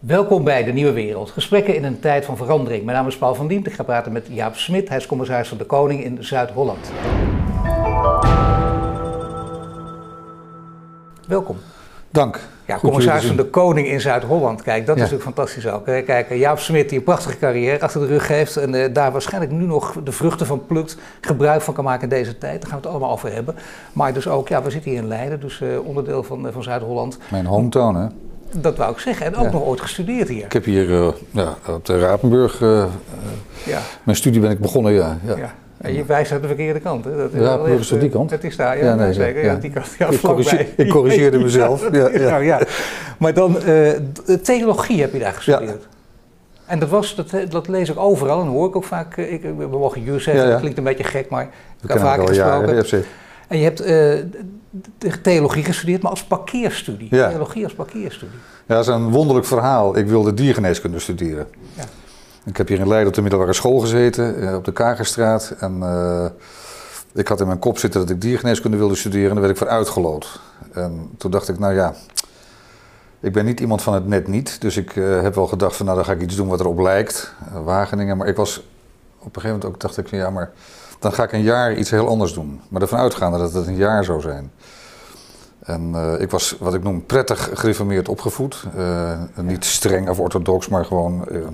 Welkom bij De Nieuwe Wereld. Gesprekken in een tijd van verandering. Mijn naam is Paul van Diemt. Ik ga praten met Jaap Smit. Hij is commissaris van de Koning in Zuid-Holland. Welkom. Dank. Ja, commissaris van de Koning in Zuid-Holland. Kijk, dat is natuurlijk fantastisch ook. Kijk, Jaap Smit die een prachtige carrière achter de rug heeft en uh, daar waarschijnlijk nu nog de vruchten van plukt, gebruik van kan maken in deze tijd. Daar gaan we het allemaal over hebben. Maar dus ook, ja, we zitten hier in Leiden, dus uh, onderdeel van, uh, van Zuid-Holland. Mijn hometown, hè? Dat wou ik zeggen. En ook ja. nog ooit gestudeerd hier. Ik heb hier ja, op de Rapenburg, ja. mijn studie ben ik begonnen, ja. ja. En je wijst uit de verkeerde kant. Hè? Dat is ja, echt, is die kant. Het is daar, ja, ja nee, zeker. Ja. die kant, ja, ik, corrigeer, ik corrigeerde mezelf. ja, ja. Nou, ja. Maar dan, uh, theologie heb je daar gestudeerd. En dat, was, dat, dat lees ik overal en hoor ik ook vaak. Ik, we mogen jullie zeggen, dat klinkt een beetje gek, maar ik heb vaak gesproken. En je hebt theologie gestudeerd, maar als parkeerstudie. Theologie als parkeerstudie. Ja, dat is een wonderlijk verhaal. Ik wilde diergeneeskunde studeren. Ja. Ik heb hier in Leiden op de middelbare school gezeten, eh, op de Kagerstraat. En uh, ik had in mijn kop zitten dat ik diergeneeskunde wilde studeren en daar werd ik voor uitgeloot. En toen dacht ik, nou ja, ik ben niet iemand van het net niet. Dus ik uh, heb wel gedacht van, nou dan ga ik iets doen wat erop lijkt. Wageningen. Maar ik was op een gegeven moment ook, dacht ik van, ja maar dan ga ik een jaar iets heel anders doen. Maar ervan uitgaande dat het een jaar zou zijn. En uh, ik was wat ik noem prettig gereformeerd opgevoed. Uh, niet streng of orthodox, maar gewoon uh,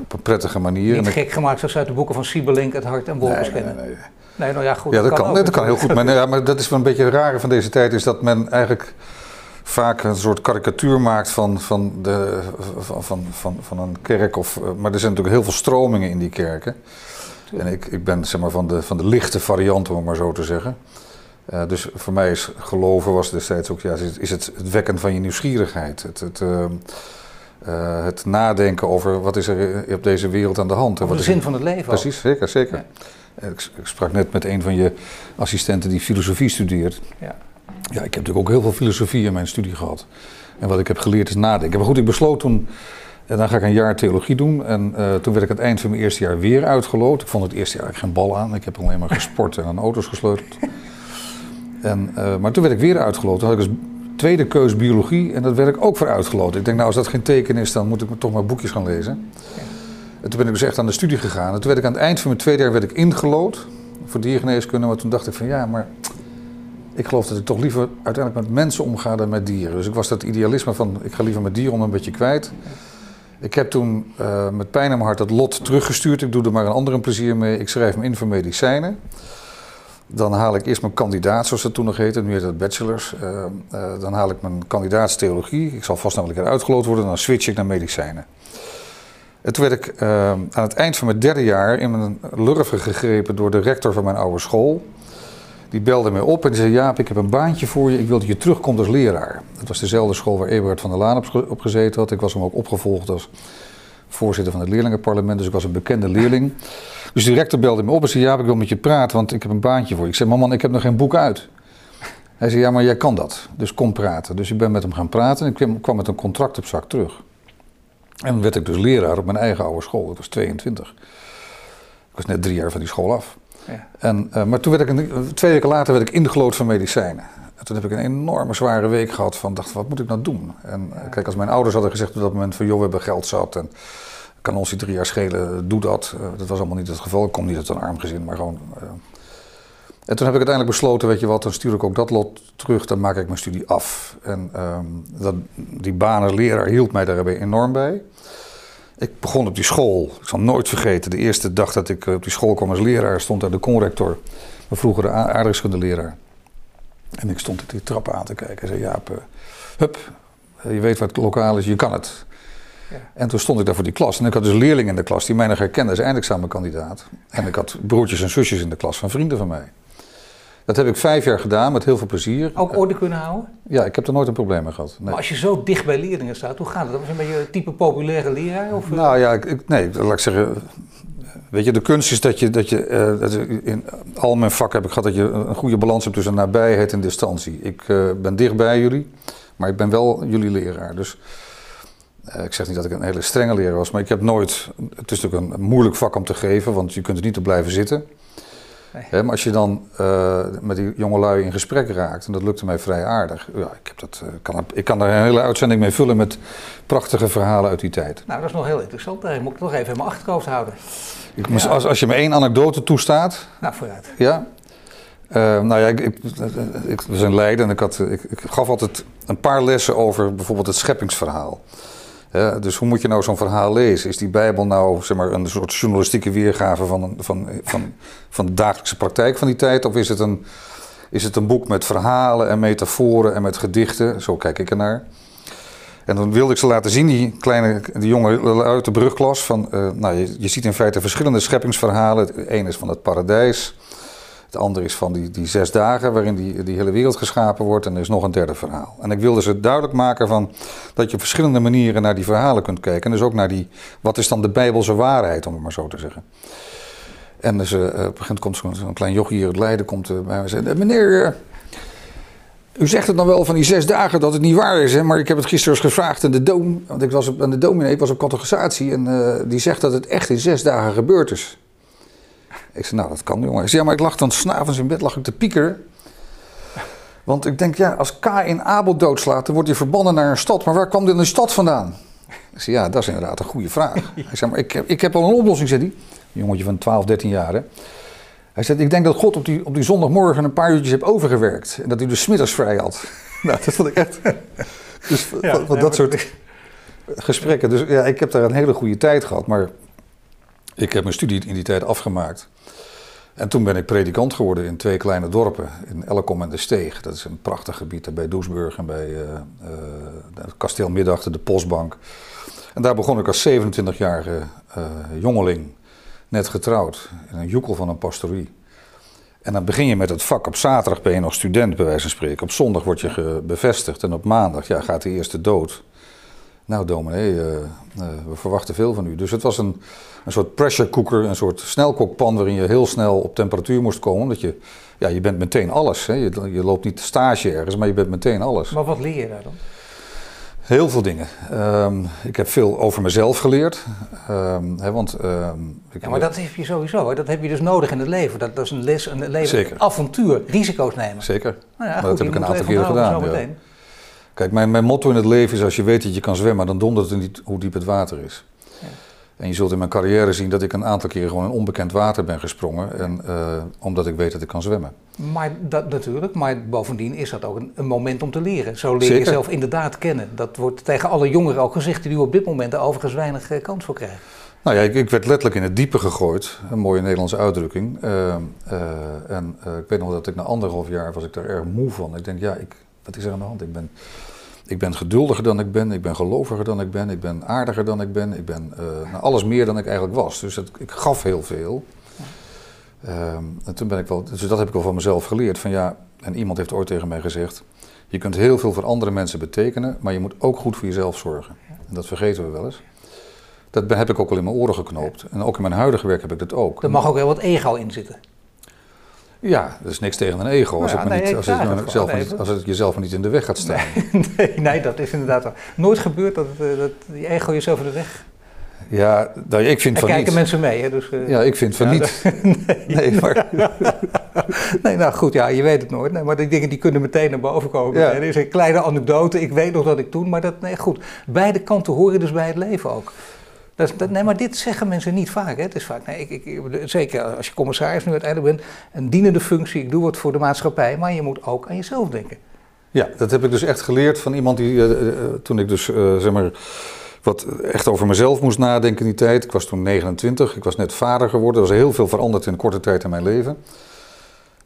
op een prettige manier. Niet gek gemaakt zoals uit de boeken van Siebelink, Het Hart en Wolkers nee, kennen. Nee, nee. nee, nou ja, goed. Ja, dat, dat kan, dat kan heel goed. maar, ja, maar dat is wel een beetje het rare van deze tijd, is dat men eigenlijk vaak een soort karikatuur maakt van, van, de, van, van, van, van een kerk. Of, maar er zijn natuurlijk heel veel stromingen in die kerken. En ik, ik ben zeg maar, van, de, van de lichte variant, om het maar zo te zeggen. Uh, dus voor mij is geloven was destijds ook, ja, is het, het wekken van je nieuwsgierigheid. Het, het, uh, uh, het nadenken over wat is er op deze wereld aan de hand. Over de zin van het leven. Precies, ook. zeker, zeker. Ja. Ik, ik, sprak net met een van je assistenten die filosofie studeert. Ja. ja, ik heb natuurlijk ook heel veel filosofie in mijn studie gehad. En wat ik heb geleerd is nadenken. Maar goed, ik besloot toen, en dan ga ik een jaar theologie doen. En toen werd ik aan het eind van mijn eerste jaar weer uitgeloot. Ik vond het eerste jaar eigenlijk geen bal aan. Ik heb alleen maar gesport en aan auto's gesleuteld. En, uh, maar toen werd ik weer uitgeloten. Toen had ik als tweede keus biologie en dat werd ik ook voor uitgeloten. Ik denk, nou, als dat geen teken is, dan moet ik toch maar boekjes gaan lezen. En toen ben ik dus echt aan de studie gegaan. En toen werd ik aan het eind van mijn tweede jaar werd ik ingelood voor diergeneeskunde. Maar toen dacht ik van ja, maar ik geloof dat ik toch liever uiteindelijk met mensen omga dan met dieren. Dus ik was dat idealisme van ik ga liever met dieren om een beetje kwijt. Ik heb toen uh, met pijn in mijn hart dat lot teruggestuurd. Ik doe er maar een ander plezier mee. Ik schrijf me in voor medicijnen. Dan haal ik eerst mijn kandidaat, zoals dat toen nog heette, nu heet het bachelors. Uh, uh, dan haal ik mijn kandidaatstheologie. Ik zal vast namelijk uitgeloot worden. Dan switch ik naar medicijnen. En toen werd ik aan het eind van mijn derde jaar in mijn lurven gegrepen door de rector van mijn oude school. Die belde mij op en zei: Jaap, ik heb een baantje voor je. Ik wil dat je terugkomt als leraar. Dat was dezelfde school waar Eberhard van der Laan op, gezeten had. Ik was hem ook opgevolgd als voorzitter van het leerlingenparlement, dus ik was een bekende leerling. Dus de rector belde me op en zei, ja, ik wil met je praten, want ik heb een baantje voor je. Ik zei, man, ik heb nog geen boek uit. Hij zei, ja, maar jij kan dat, dus kom praten. Dus ik ben met hem gaan praten en ik kwam met een contract op zak terug. En werd ik dus leraar op mijn eigen oude school, dat was 22. Ik was net drie jaar van die school af. Ja. En, uh, maar toen werd ik, een, twee weken later werd ik ingelood van medicijnen. En toen heb ik een enorme zware week gehad van, dacht, wat moet ik nou doen? En ja. kijk, als mijn ouders hadden gezegd op dat moment van, joh, we hebben geld zat en kan ons die drie jaar schelen, doe dat. Uh, dat was allemaal niet het geval. Ik kom niet uit een arm gezin, maar gewoon... Uh. En toen heb ik uiteindelijk besloten, weet je wat, dan stuur ik ook dat lot terug, dan maak ik mijn studie af. En um, dat, die baan als leraar hield mij daarbij enorm bij. Ik begon op die school, ik zal nooit vergeten, de eerste dag dat ik op die school kwam als leraar, stond daar de conrector, mijn vroegere aardrijkskundeleraar. En ik stond die trappen aan te kijken en zei, Jaap, uh, hup, je weet wat lokaal is, je kan het. Ja. En toen stond ik daar voor die klas. En ik had dus leerlingen in de klas die mij nog herkenden als eindexamenkandidaat. En ik had broertjes en zusjes in de klas van vrienden van mij. Dat heb ik vijf jaar gedaan met heel veel plezier. Ook orde kunnen houden? Ja, ik heb er nooit een probleem mee gehad. Nee. Maar als je zo dicht bij leerlingen staat, hoe gaat het? Dat was een beetje een type populaire leraar? Of? Nou ja, ik, nee, laat ik zeggen. Weet je, de kunst is dat je, dat je uh, dat in al mijn vakken heb ik gehad dat je een goede balans hebt tussen nabijheid en distantie. Ik uh, ben dicht bij jullie, maar ik ben wel jullie leraar. Dus uh, ik zeg niet dat ik een hele strenge leraar was, maar ik heb nooit. Het is natuurlijk een, een moeilijk vak om te geven, want je kunt er niet op blijven zitten. Maar als je dan uh, met die jongelui in gesprek raakt, en dat lukte mij vrij aardig. Ja, ik, heb dat, uh, kan, ik kan daar een hele uitzending mee vullen met prachtige verhalen uit die tijd. Nou, dat is nog heel interessant. Daar moet ik nog even in mijn achterhoofd houden. Ik, als, als je me één anekdote toestaat. Nou, vooruit. Ja. Uh, nou ja, ik, ik, ik, was in Leiden en ik, had, ik, ik gaf altijd een paar lessen over bijvoorbeeld het scheppingsverhaal. Dus hoe moet je nou zo'n verhaal lezen? Is die Bijbel nou zeg maar, een soort journalistieke weergave van, van, van, van de dagelijkse praktijk van die tijd? Of is het, een, is het een boek met verhalen en metaforen en met gedichten? Zo kijk ik ernaar. En dan wilde ik ze laten zien, die kleine die jongen uit de brugklas. Van, uh, nou, je, je, ziet in feite verschillende scheppingsverhalen. Het ene is van het paradijs. Het andere is van die, die zes dagen waarin die, die hele wereld geschapen wordt. En er is nog een derde verhaal. En ik wilde ze duidelijk maken van dat je op verschillende manieren naar die verhalen kunt kijken. En dus ook naar die, wat is dan de Bijbelse waarheid, om het maar zo te zeggen. En dus, uh, op een gegeven komt zo'n klein jochie hier uit Leiden komt, uh, bij mij en zegt... Meneer, u zegt het dan wel van die zes dagen dat het niet waar is, hè? maar ik heb het gisteren eens gevraagd aan de dom, want ik was op, aan de dominee, ik was op catechisatie en die zegt dat het echt in zes dagen gebeurd is. Ik zei, nou dat kan jongen. Hij zei, ja maar ik lag dan s'avonds in bed, lag ik te piekeren. Want ik denk, ja, als K in Abel doodslaat, dan wordt hij verbannen naar een stad. Maar waar kwam dit in de stad vandaan? Ik zei, ja, dat is inderdaad een goede vraag. Hij zei, maar ik heb, ik heb al een oplossing, zei hij. Een jongetje van 12, 13 jaar, hè. Hij zei, ik denk dat God op die, op die zondagmorgen een paar uurtjes heeft overgewerkt. En dat hij dus smiddags vrij had. nou, dat vond ik echt... dus ja, van, dat soort gesprekken. Dus ja, ik heb daar een hele goede tijd gehad. Maar ik heb mijn studie in die tijd afgemaakt. En toen ben ik predikant geworden in twee kleine dorpen, in Elkom en de Steeg. Dat is een prachtig gebied bij Doesburg en bij uh, uh, het kasteel Middachter, de Postbank. En daar begon ik als 27-jarige uh, jongeling, net getrouwd, in een joekel van een pastorie. En dan begin je met het vak. Op zaterdag ben je nog student, bij wijze van spreken. Op zondag word je bevestigd en op maandag ja, gaat de eerste dood. Nou, dominee, we verwachten veel van u. Dus het was een een soort pressure cooker, een soort snelkookpan waarin je heel snel op temperatuur moest komen. Omdat je, ja, je bent meteen alles. Hè. Je, je loopt niet stage ergens, maar je bent meteen alles. Maar wat leer je daar dan? Heel veel dingen. Um, ik heb veel over mezelf geleerd. Um, hè, want, um, ja, maar dat heb je sowieso. Hè? Dat heb je dus nodig in het leven. Dat, dat is een les, een leven, Zeker. avontuur, risico's nemen. Zeker. Nou ja, goed, dat heb ik een aantal keren gedaan. Ja. Kijk, mijn, mijn motto in het leven is: als je weet dat je kan zwemmen, dan dondert het niet hoe diep het water is. En je zult in mijn carrière zien dat ik een aantal keer gewoon in onbekend water ben gesprongen. En, uh, omdat ik weet dat ik kan zwemmen. Maar dat natuurlijk, maar bovendien is dat ook een, een moment om te leren. Zo leer je jezelf inderdaad kennen. Dat wordt tegen alle jongeren ook gezegd die nu op dit moment overigens weinig uh, kans voor krijgen. Nou ja, ik, ik, werd letterlijk in het diepe gegooid. Een mooie Nederlandse uitdrukking. Uh, en ik weet nog dat ik na anderhalf jaar was ik daar erg moe van. Ik denk, ja, ik, wat is er aan de hand? Ik ben ik ben geduldiger dan ik ben, ik ben geloviger dan ik ben, ik ben aardiger dan ik ben, ik ben uh, nou, alles meer dan ik eigenlijk was. Dus het, ik gaf heel veel. Um, en toen ben ik wel, dus dat heb ik wel van mezelf geleerd. Van ja, en iemand heeft ooit tegen mij gezegd: Je kunt heel veel voor andere mensen betekenen, maar je moet ook goed voor jezelf zorgen. En dat vergeten we wel eens. Dat heb ik ook al in mijn oren geknoopt. En ook in mijn huidige werk heb ik dat ook. Er mag ook wel wat ego in zitten. Ja, er is niks tegen een ego als, het, niet, als, het, zelf niet, als het jezelf niet in de weg gaat staan. Nee, nee, dat is inderdaad nooit gebeurd dat, uh, dat die ego jezelf in de weg. Ja, nou, ik vind en van kijken mensen mee, hè? Dus, uh, ja, ik vind van ja, niet. nee, nee, maar... nee, nou goed, ja, je weet het nooit. Nee, maar die dingen die kunnen meteen naar boven komen. Ja. Er is een kleine anekdote, ik weet nog dat ik toen, maar dat, nee, goed. Beide kanten horen dus bij het leven ook. Dat, nee, maar dit zeggen mensen niet vaak. Hè. Het is vaak, nee, ik, ik, zeker als je commissaris nu uiteindelijk bent, een dienende functie, ik doe wat voor de maatschappij, maar je moet ook aan jezelf denken. Ja, dat heb ik dus echt geleerd van iemand die, uh, toen ik dus, uh, zeg maar, wat echt over mezelf moest nadenken in die tijd. Ik was toen 29, ik was net vader geworden, er was heel veel veranderd in korte tijd in mijn leven.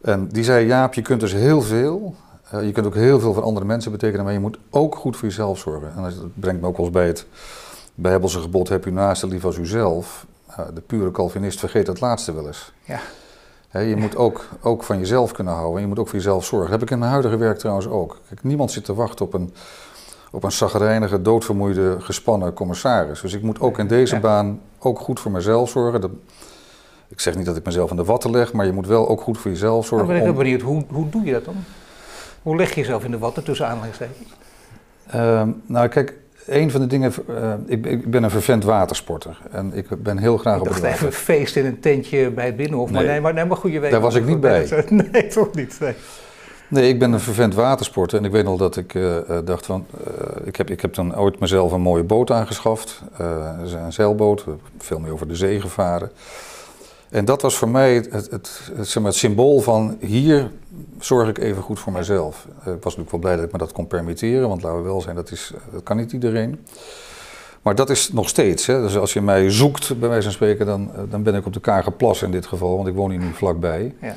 En die zei, Jaap, je kunt dus heel veel, je kunt ook heel veel voor andere mensen betekenen, maar je moet ook goed voor jezelf zorgen. En dat brengt me ook wel bij het Bijbelse gebod heb u naaste lief als uzelf. de pure Calvinist vergeet het laatste wel eens. Ja. je moet ook, ook van jezelf kunnen houden. Je moet ook voor jezelf zorgen. Dat heb ik in mijn huidige werk trouwens ook. Kijk, niemand zit te wachten op een, op een zagrijnige, doodvermoeide, gespannen commissaris. Dus ik moet ook in deze baan ook goed voor mezelf zorgen. Dat, ik zeg niet dat ik mezelf in de watten leg, maar je moet wel ook goed voor jezelf zorgen. Maar ben ik benieuwd, hoe, hoe doe je dat dan? Hoe leg je jezelf in de watten tussen aanhalingstekens? Uh, nou, kijk, een van de dingen, uh, ik, ik, ben een vervent watersporter en ik ben heel graag ik op het water. even een feest in een tentje bij het Binnenhof, nee. maar nee, maar, nee, maar goede week. Daar was ik niet bij. Nee, toch niet. Nee. nee. ik ben een vervent watersporter en ik weet nog dat ik uh, dacht van, ik, heb, ik heb dan ooit mezelf een mooie boot aangeschaft, een zeilboot, veel meer over de zee gevaren. En dat was voor mij het, het, het, zeg maar, het symbool van hier zorg ik even goed voor mezelf. Ik was natuurlijk wel blij dat ik me dat kon permitteren, want laten we wel zijn, dat, is, dat kan niet iedereen. Maar dat is nog steeds. Hè. Dus als je mij zoekt, bij wijze van spreken, dan, dan ben ik op de Kagerplas in dit geval, want ik woon hier nu vlakbij. Ja.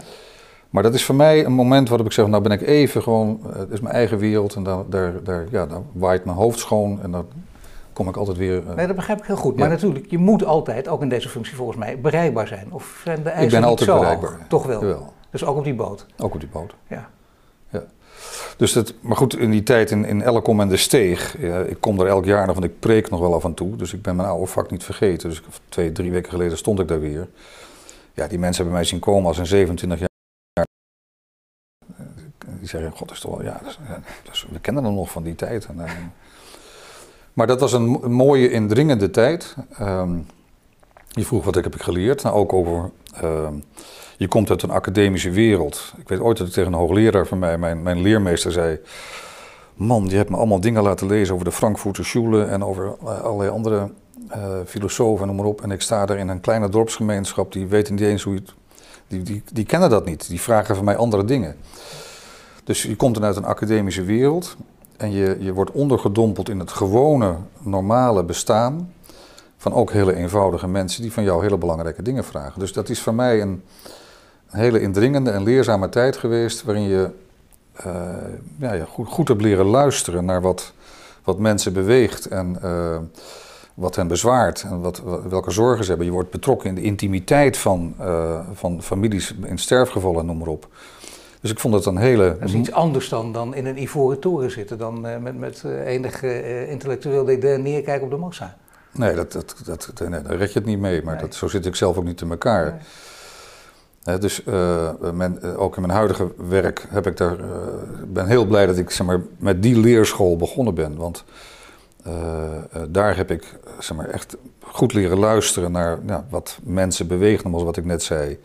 Maar dat is voor mij een moment waarop ik zeg, nou ben ik even gewoon, het is mijn eigen wereld en daar, daar, daar, ja, daar waait mijn hoofd schoon en dan kom ik altijd weer... Uh, nee, dat begrijp ik heel goed. Maar natuurlijk, je moet altijd, ook in deze functie volgens mij, bereikbaar zijn. Of zijn de eisen Ik ben altijd bereikbaar. Hoog? Toch wel. Dus ook op die boot? Ook op die boot. Ja. ja. Dus dat, maar goed, in die tijd in, in Elkom en de Steeg, ja, ik kom er elk jaar nog, want ik preek nog wel af en toe. Dus ik ben mijn oude vak niet vergeten. Dus twee, drie weken geleden stond ik daar weer. Ja, die mensen hebben mij zien komen als een 27 jaar. Die zeggen, god, is toch wel, ja, dus, we kennen hem nog van die tijd. En, en, maar dat was een mooie, indringende tijd. Um, je vroeg wat ik heb geleerd. Nou, ook over. Uh, je komt uit een academische wereld. Ik weet ooit dat ik tegen een hoogleraar van mij, mijn, mijn leermeester, zei. Man, je hebt me allemaal dingen laten lezen over de Frankfurter Schule en over uh, allerlei andere uh, filosofen en noem maar op. En ik sta daar in een kleine dorpsgemeenschap, die weten niet eens hoe je. Die, die, die kennen dat niet. Die vragen van mij andere dingen. Dus je komt dan uit een academische wereld. En je, je wordt ondergedompeld in het gewone, normale bestaan van ook hele eenvoudige mensen die van jou hele belangrijke dingen vragen. Dus dat is voor mij een, hele indringende en leerzame tijd geweest waarin je uh, ja, goed, goed hebt leren luisteren naar wat, wat mensen beweegt en uh, wat hen bezwaart en wat, welke zorgen ze hebben. Je wordt betrokken in de intimiteit van, uh, van families in sterfgevallen, noem maar op. Dus ik vond het een hele... Dat is iets anders dan, dan in een ivoren toren zitten, dan uh, met, met uh, enig uh, intellectueel neerkijken op de massa. Nee, dat, dat, dat, nee, daar red je het niet mee, maar dat, zo zit ik zelf ook niet in elkaar. Nee. dus men, ook in mijn huidige werk heb ik daar, ben heel blij dat ik zeg maar, met die leerschool begonnen ben. Want daar heb ik zeg maar, echt goed leren luisteren naar ja, wat mensen zoals wat ik net zei.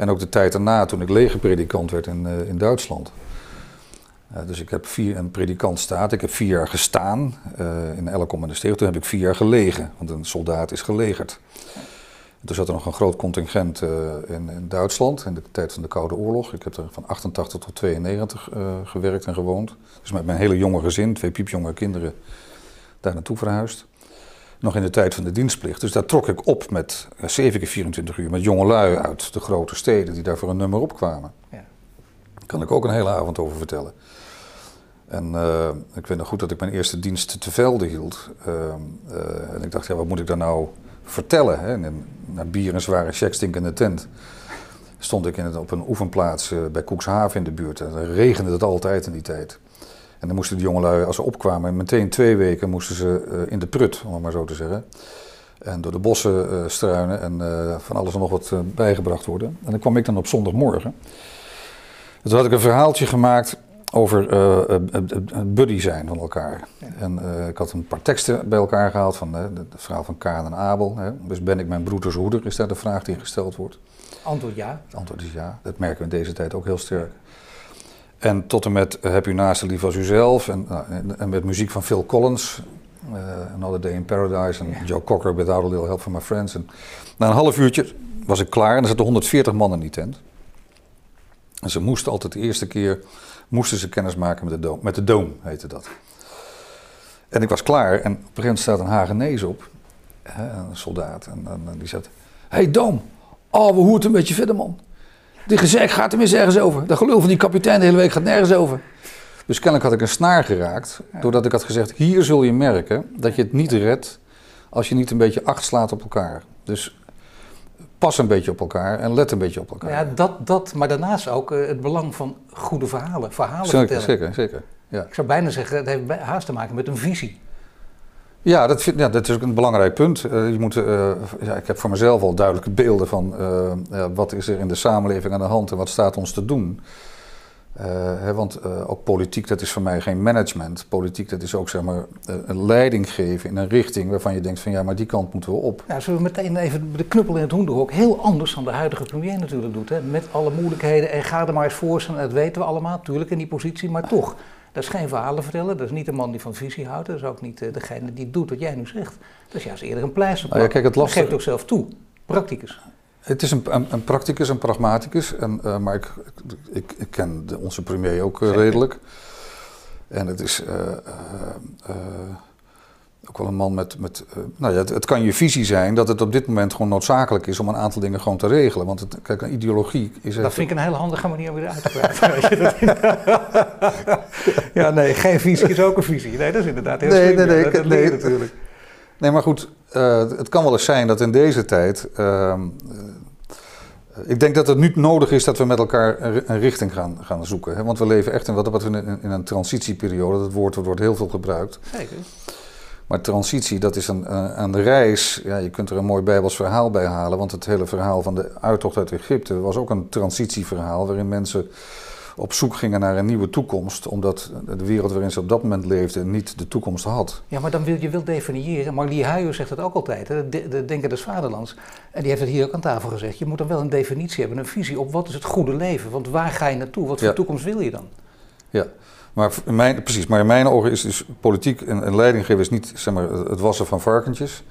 En ook de tijd daarna, toen ik legerpredikant werd in, uh, in Duitsland. Dus ik heb vier, een predikant staat, ik heb vier jaar gestaan uh, in de Steeg. Toen heb ik vier jaar gelegen, want een soldaat is gelegerd. toen zat er nog een groot contingent in, in, Duitsland in de tijd van de Koude Oorlog. Ik heb er van 88 tot 92 gewerkt en gewoond. Dus met mijn hele jonge gezin, twee piepjonge kinderen, daar naartoe verhuisd nog in de tijd van de dienstplicht. Dus daar trok ik op met 7 keer 24 uur met jongelui uit de grote steden die daar voor een nummer opkwamen. Ja. Daar kan ik ook een hele avond over vertellen. En uh, ik weet nog goed dat ik mijn eerste dienst te velde hield. Uh, uh, en ik dacht, ja, wat moet ik daar nou vertellen? Hè? En na bier en zware checkstinkende tent stond ik in het, op een oefenplaats bij Koekshaven in de buurt. En dan regende het altijd in die tijd. En dan moesten de jongelui, als ze opkwamen, meteen twee weken moesten ze uh, in de prut, om het maar zo te zeggen. En door de bossen uh, struinen en uh, van alles en nog wat bijgebracht worden. En dan kwam ik dan op zondagmorgen. toen had ik een verhaaltje gemaakt over buddy zijn van elkaar. Ja. En ik had een paar teksten bij elkaar gehaald van het verhaal van Kaan en Abel. Hè. Dus ben ik mijn broeders hoeder, is daar de vraag die gesteld wordt. Antwoord ja. Het antwoord is ja. Dat merken we in deze tijd ook heel sterk. En tot en met Heb u naast lief als uzelf. En, nou, en, met muziek van Phil Collins. Uh, Another Day in Paradise. En Joe Cocker, Without a Little Help from My Friends. En na een half uurtje was ik klaar. En er zaten 140 man in die tent. En ze moesten altijd de eerste keer... moesten ze kennis maken met de Doom. Met de Doom heette dat. En ik was klaar. En op een gegeven moment staat een Hagenees op. Een soldaat. En, en, die zegt... hey Doom. Oh, we hoort een beetje verder, man. Die gezegd gaat tenminste ergens over. Dat gelul van die kapitein de hele week gaat nergens over. Dus kennelijk had ik een snaar geraakt. Doordat ik had gezegd, hier zul je merken dat je het niet redt als je niet een beetje acht slaat op elkaar. Dus pas een beetje op elkaar en let een beetje op elkaar. Ja, dat, dat maar daarnaast ook uh, het belang van goede verhalen, verhalen zeker, vertellen. Zeker, zeker. Ja. Ik zou bijna zeggen, het heeft haast te maken met een visie. Ja dat, vind, ja, dat is ook een belangrijk punt. Uh, je moet, uh, ja, ik heb voor mezelf al duidelijke beelden van uh, wat is er in de samenleving aan de hand en wat staat ons te doen. hè, want ook politiek, dat is voor mij geen management. Politiek, dat is ook zeg maar een leiding geven in een richting waarvan je denkt van ja, maar die kant moeten we op. Ja, zullen we meteen even de knuppel in het hoenderhok. Heel anders dan de huidige premier natuurlijk doet. Hè? Met alle moeilijkheden en ga er maar eens voor staan. Dat weten we allemaal, natuurlijk in die positie, maar toch. Dat is geen verhalen vertellen, dat is niet de man die van visie houdt, dat is ook niet uh, degene die doet wat jij nu zegt. Dat is juist eerder een pleister. Nou ja, kijk, het geeft ook zelf toe, practicus. Het is een, een, een practicus, een pragmaticus, en, uh, maar ik, ik, ik, ken de, onze premier ook uh, redelijk. En het is ook wel een man met. met uh, nou ja, het, het, kan je visie zijn dat het op dit moment gewoon noodzakelijk is om een aantal dingen gewoon te regelen. Want het, kijk, een ideologie is. Dat vind ik een hele handige manier om weer uit te praten. ja, nee, geen visie is ook een visie. Nee, dat is inderdaad heel nee, slim. Nee, nee, nee, natuurlijk. Nee, maar goed, uh, het kan wel eens zijn dat in deze tijd. Uh, ik denk dat het nu nodig is dat we met elkaar een richting gaan, gaan zoeken. Hè? Want we leven echt in, wat, wat in, in een transitieperiode. Dat woord wordt heel veel gebruikt. Zeker. Maar transitie, dat is een, een, reis. Ja, je kunt er een mooi Bijbels verhaal bij halen. Want het hele verhaal van de uittocht uit Egypte was ook een transitieverhaal. Waarin mensen op zoek gingen naar een nieuwe toekomst. Omdat de wereld waarin ze op dat moment leefden niet de toekomst had. Ja, maar dan wil je wil definiëren. Marlie Huijer zegt het ook altijd. Hè? De, de Denker des Vaderlands. En die heeft het hier ook aan tafel gezegd. Je moet dan wel een definitie hebben, een visie op wat is het goede leven. Want waar ga je naartoe? Wat voor toekomst wil je dan? Ja. Maar in mijn, precies, maar in mijn ogen is dus politiek en, en leidinggeven is niet zeg maar, het wassen van varkentjes.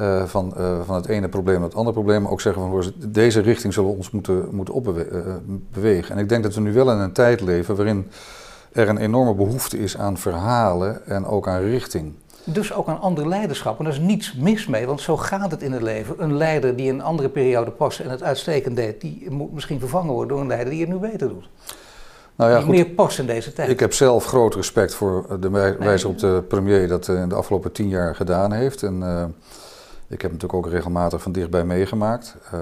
Uh, van, uh, van het ene probleem naar het andere probleem. Maar ook zeggen van deze richting zullen we ons moeten, moeten opbewegen. Eh, en ik denk dat we nu wel in een tijd leven waarin er een enorme behoefte is aan verhalen en ook aan richting. Dus ook aan ander leiderschap. En daar is niets mis mee, want zo gaat het in het leven. Een leider die een andere periode past en het uitstekend deed, die moet misschien vervangen worden door een leider die het nu beter doet. Nou ja, goed, meer past in deze tijd. Ik heb zelf groot respect voor de wijze op de premier dat in de afgelopen tien jaar gedaan heeft. En uh, ik heb natuurlijk ook regelmatig van dichtbij meegemaakt. Uh,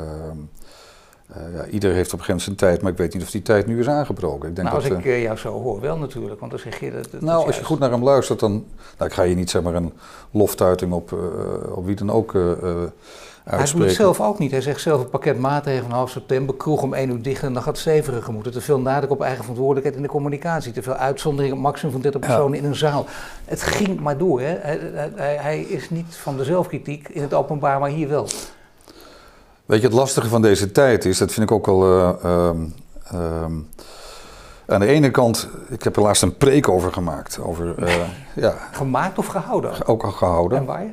uh, ja, ieder heeft op een gegeven moment zijn tijd, maar ik weet niet of die tijd nu is aangebroken. Ik denk nou, als ik jou zo hoor, wel natuurlijk, want dan zeg je dat... dat nou, als je goed naar hem luistert, dan... Nou, ik ga je niet zeg maar een loftuiting op, op wie dan ook hij doet het zelf ook niet. Hij zegt zelf een pakket maatregelen van half september, kroeg om één uur dicht en dan gaat het steviger moeten. Te veel nadruk op eigen verantwoordelijkheid in de communicatie. Te veel uitzonderingen, maximum van 30 personen in een zaal. Het ging maar door. Hè. Hij, hij, hij, is niet van de zelfkritiek in het openbaar, maar hier wel. Weet je, het lastige van deze tijd is, dat vind ik ook wel... Uh, aan de ene kant, ik heb er laatst een preek over gemaakt. Over, uh, ja. Gemaakt of gehouden? Ook al gehouden. En waar?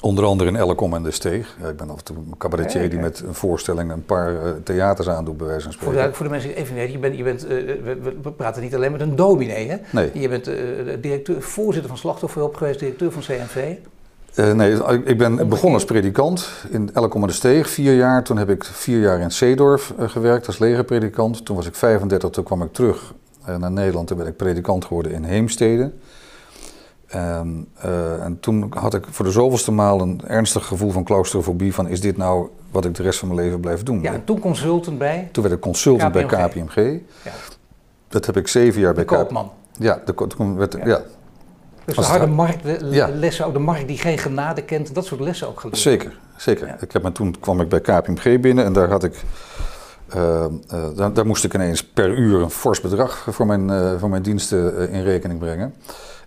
Onder andere in Elkom en de Steeg. Ja, ik ben af en toe een cabaretier die met een voorstelling een paar uh, theaters aandoet, bij wijze van spreken. Voor de, voor de mensen die even weten, je bent, je bent, uh, we, we, praten niet alleen met een dominee, hè? Nee. Je bent uh, directeur, voorzitter van Slachtofferhulp geweest, directeur van CNV. Nee, ik ben begonnen als predikant in Elkom de Steeg, vier jaar. Toen heb ik vier jaar in Zeedorf gewerkt als legerpredikant. Toen was ik 35, toen kwam ik terug naar Nederland. Toen ben ik predikant geworden in Heemstede. En, uh, en, toen had ik voor de zoveelste maal een ernstig gevoel van claustrofobie. Van is dit nou wat ik de rest van mijn leven blijf doen? Ja, en toen consultant bij? Toen werd ik consultant KPMG. bij KPMG. Ja. Dat heb ik zeven jaar de bij koopman. Ja, de, toen werd, ja. ja. Dus de harde markt, de ja. lessen ook de markt die geen genade kent, dat soort lessen ook geleerd. Zeker, zeker. Ik heb, en toen kwam ik bij KPMG binnen en daar had ik... Uh, uh, daar, daar, moest ik ineens per uur een fors bedrag voor mijn, uh, voor mijn diensten in rekening brengen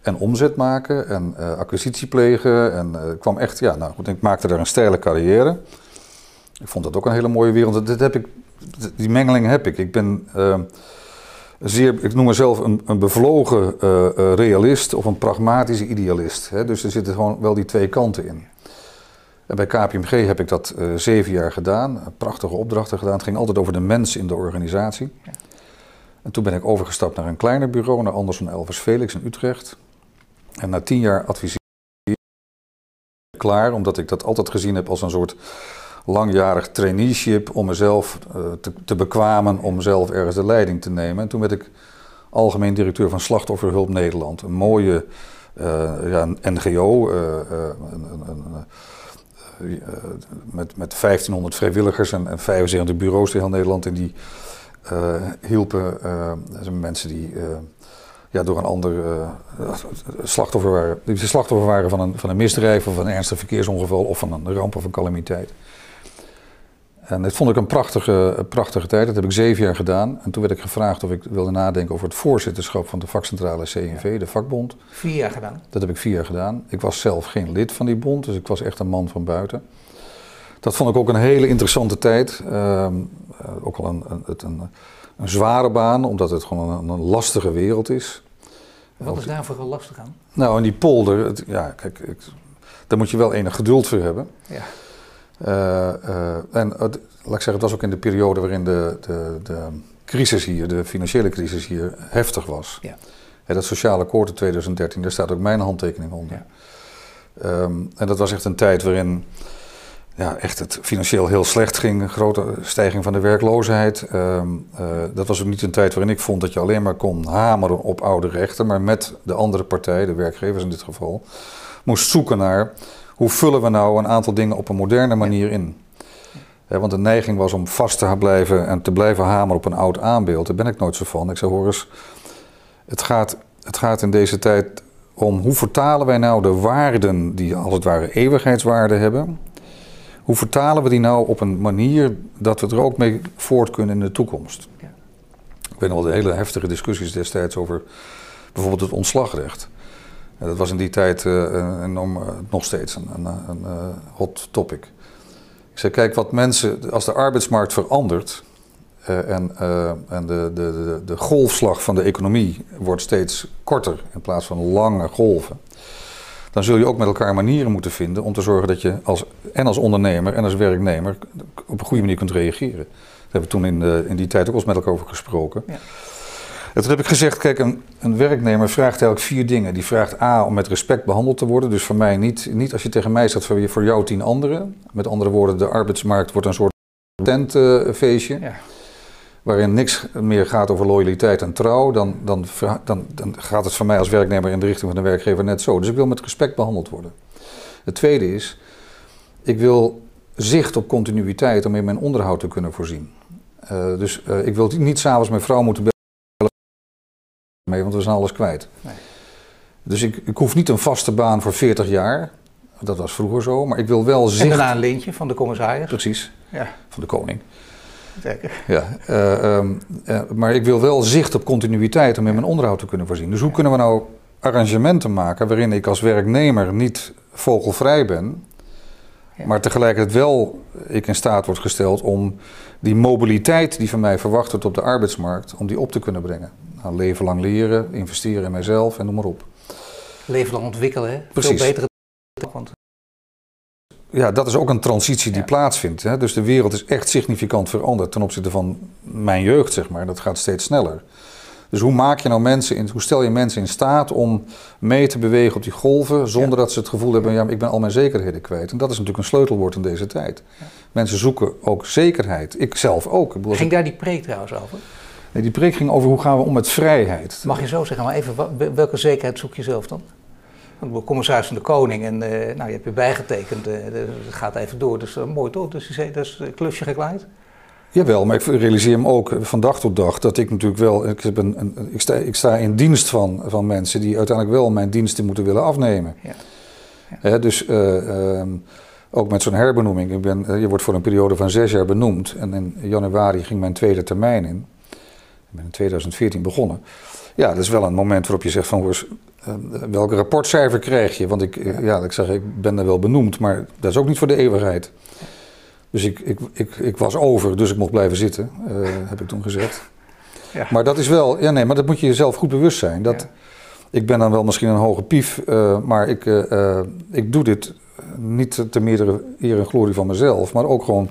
en omzet maken en acquisitie plegen. En kwam echt, ja, nou goed, ik maakte daar een steile carrière. Ik vond dat ook een hele mooie wereld. Dat heb ik, die mengeling heb ik. Ik ben zeer, ik noem mezelf een, een bevlogen realist of een pragmatische idealist. Hè? Dus er zitten gewoon wel die twee kanten in. En bij KPMG heb ik dat zeven jaar gedaan, prachtige opdrachten gedaan. Het ging altijd over de mens in de organisatie. Ja. En toen ben ik overgestapt naar een kleiner bureau, naar Anderson Elvers Felix in Utrecht. En na tien jaar adviseer klaar, omdat ik dat altijd gezien heb als een soort langjarig traineeship om mezelf uh, te, te, bekwamen om zelf ergens de leiding te nemen. En toen werd ik algemeen directeur van Slachtofferhulp Nederland. Een mooie uh, ja, een NGO een, met, met 1500 vrijwilligers en, en 75 bureaus in heel Nederland. En die hielpen mensen die ja, door een ander slachtoffer waren. Die slachtoffer waren van een, van een misdrijf of van een ernstig verkeersongeval of van een ramp of een calamiteit. En dat vond ik een prachtige, prachtige tijd. Dat heb ik zeven jaar gedaan. En toen werd ik gevraagd of ik wilde nadenken over het voorzitterschap van de vakcentrale CNV, de vakbond. Vier jaar gedaan? Dat heb ik vier jaar gedaan. Ik was zelf geen lid van die bond, dus ik was echt een man van buiten. Dat vond ik ook een hele interessante tijd. Ehm, eh, ook al een, een, een, een, zware baan, omdat het gewoon een, lastige wereld is. Wat is daar vooral lastig aan? Nou, in die polder, het, ja, kijk, ik, daar moet je wel enig geduld voor hebben. Ja. Uh, uh, en laat ik zeggen, het was ook in de periode waarin de, de, de crisis hier, de financiële crisis hier, heftig was. Ja. En dat sociale akkoord in 2013, daar staat ook mijn handtekening onder. Ja. Um, en dat was echt een tijd waarin ja, echt het financieel heel slecht ging. Een grote stijging van de werkloosheid. Um, uh, dat was ook niet een tijd waarin ik vond dat je alleen maar kon hameren op oude rechten. Maar met de andere partij, de werkgevers in dit geval, moest zoeken naar hoe vullen we nou een aantal dingen op een moderne manier in. want de neiging was om vast te blijven en te blijven hameren op een oud aanbeeld. Daar ben ik nooit zo van. Ik zei, hoor eens, het gaat, het gaat in deze tijd om hoe vertalen wij nou de waarden die als het ware eeuwigheidswaarden hebben hoe vertalen we die nou op een manier dat we er ook mee voort kunnen in de toekomst? Ja. Ik weet nog wel de hele heftige discussies destijds over bijvoorbeeld het ontslagrecht. Dat was in die tijd uh, enorm, uh, nog steeds een, een, een hot topic. Ik zei, kijk, wat mensen, als de arbeidsmarkt verandert en, en de, de, de, de golfslag van de economie wordt steeds korter in plaats van lange golven dan zul je ook met elkaar manieren moeten vinden om te zorgen dat je als, en als ondernemer en als werknemer op een goede manier kunt reageren. Daar hebben we toen in, de, in die tijd ook eens met elkaar over gesproken. Ja. En toen heb ik gezegd, kijk, een, een, werknemer vraagt eigenlijk vier dingen. Die vraagt A, om met respect behandeld te worden. Dus voor mij niet, niet als je tegen mij staat, voor, voor jou tien anderen. Met andere woorden, de arbeidsmarkt wordt een soort tentfeestje. ja waarin niks meer gaat over loyaliteit en trouw, dan, dan, dan, dan, gaat het voor mij als werknemer in de richting van de werkgever net zo. Dus ik wil met respect behandeld worden. Het tweede is, ik wil zicht op continuïteit om in mijn onderhoud te kunnen voorzien. Uh, dus uh, ik wil niet s'avonds mijn vrouw moeten bellen mee, want we zijn alles kwijt. Nee. Dus ik, ik hoef niet een vaste baan voor 40 jaar. Dat was vroeger zo, maar ik wil wel zicht... En daarna een leentje van de commissaris. Precies, ja. van de koning. Zeker. Ja, uh, um, uh, maar ik wil wel zicht op continuïteit om in mijn onderhoud te kunnen voorzien. Dus hoe kunnen we nou arrangementen maken waarin ik als werknemer niet vogelvrij ben, ja. maar tegelijkertijd wel ik in staat word gesteld om die mobiliteit die van mij verwacht wordt op de arbeidsmarkt, om die op te kunnen brengen. Nou, leven lang leren, investeren in mijzelf en noem maar op. Leven lang ontwikkelen, hè? Precies. Veel betere want ja, dat is ook een transitie die plaatsvindt. Hè? Dus de wereld is echt significant veranderd ten opzichte van mijn jeugd, zeg maar. Dat gaat steeds sneller. Dus hoe maak je nou mensen in, hoe stel je mensen in staat om mee te bewegen op die golven zonder dat ze het gevoel hebben, ja, ik ben al mijn zekerheden kwijt. En dat is natuurlijk een sleutelwoord in deze tijd. Mensen zoeken ook zekerheid. Ik zelf ook. Ik ging daar die preek trouwens over? Nee, die preek ging over hoe gaan we om met vrijheid. Mag je zo zeggen, maar even, welke zekerheid zoek je zelf dan? commissaris van de Koning en uh, nou, je hebt je bijgetekend, uh, dat gaat even door. Dus uh, mooi toch? Dus je dat is klusje geklaard? Jawel, maar ik realiseer me ook van dag tot dag dat ik natuurlijk wel, ik, heb een, een, ik, sta, ik sta in dienst van, van mensen die uiteindelijk wel mijn diensten moeten willen afnemen. Ja. ja. dus ehm, ook met zo'n herbenoeming, ik ben, je wordt voor een periode van zes jaar benoemd en in januari ging mijn tweede termijn in. Ik ben in 2014 begonnen. Ja, dat is wel een moment waarop je zegt van, uh, welk rapportcijfer krijg je? Want ik, eh, ja, ik zeg, ik ben er wel benoemd, maar dat is ook niet voor de eeuwigheid. Dus ik, ik, ik, ik was over, dus ik mocht blijven zitten, uh, heb ik toen gezegd. Ja. Maar dat is wel, ja nee, maar dat moet je jezelf goed bewust zijn. Dat, Ik ben dan wel misschien een hoge pief, uh, maar ik, ik doe dit niet ter meerdere eer en glorie van mezelf, maar ook gewoon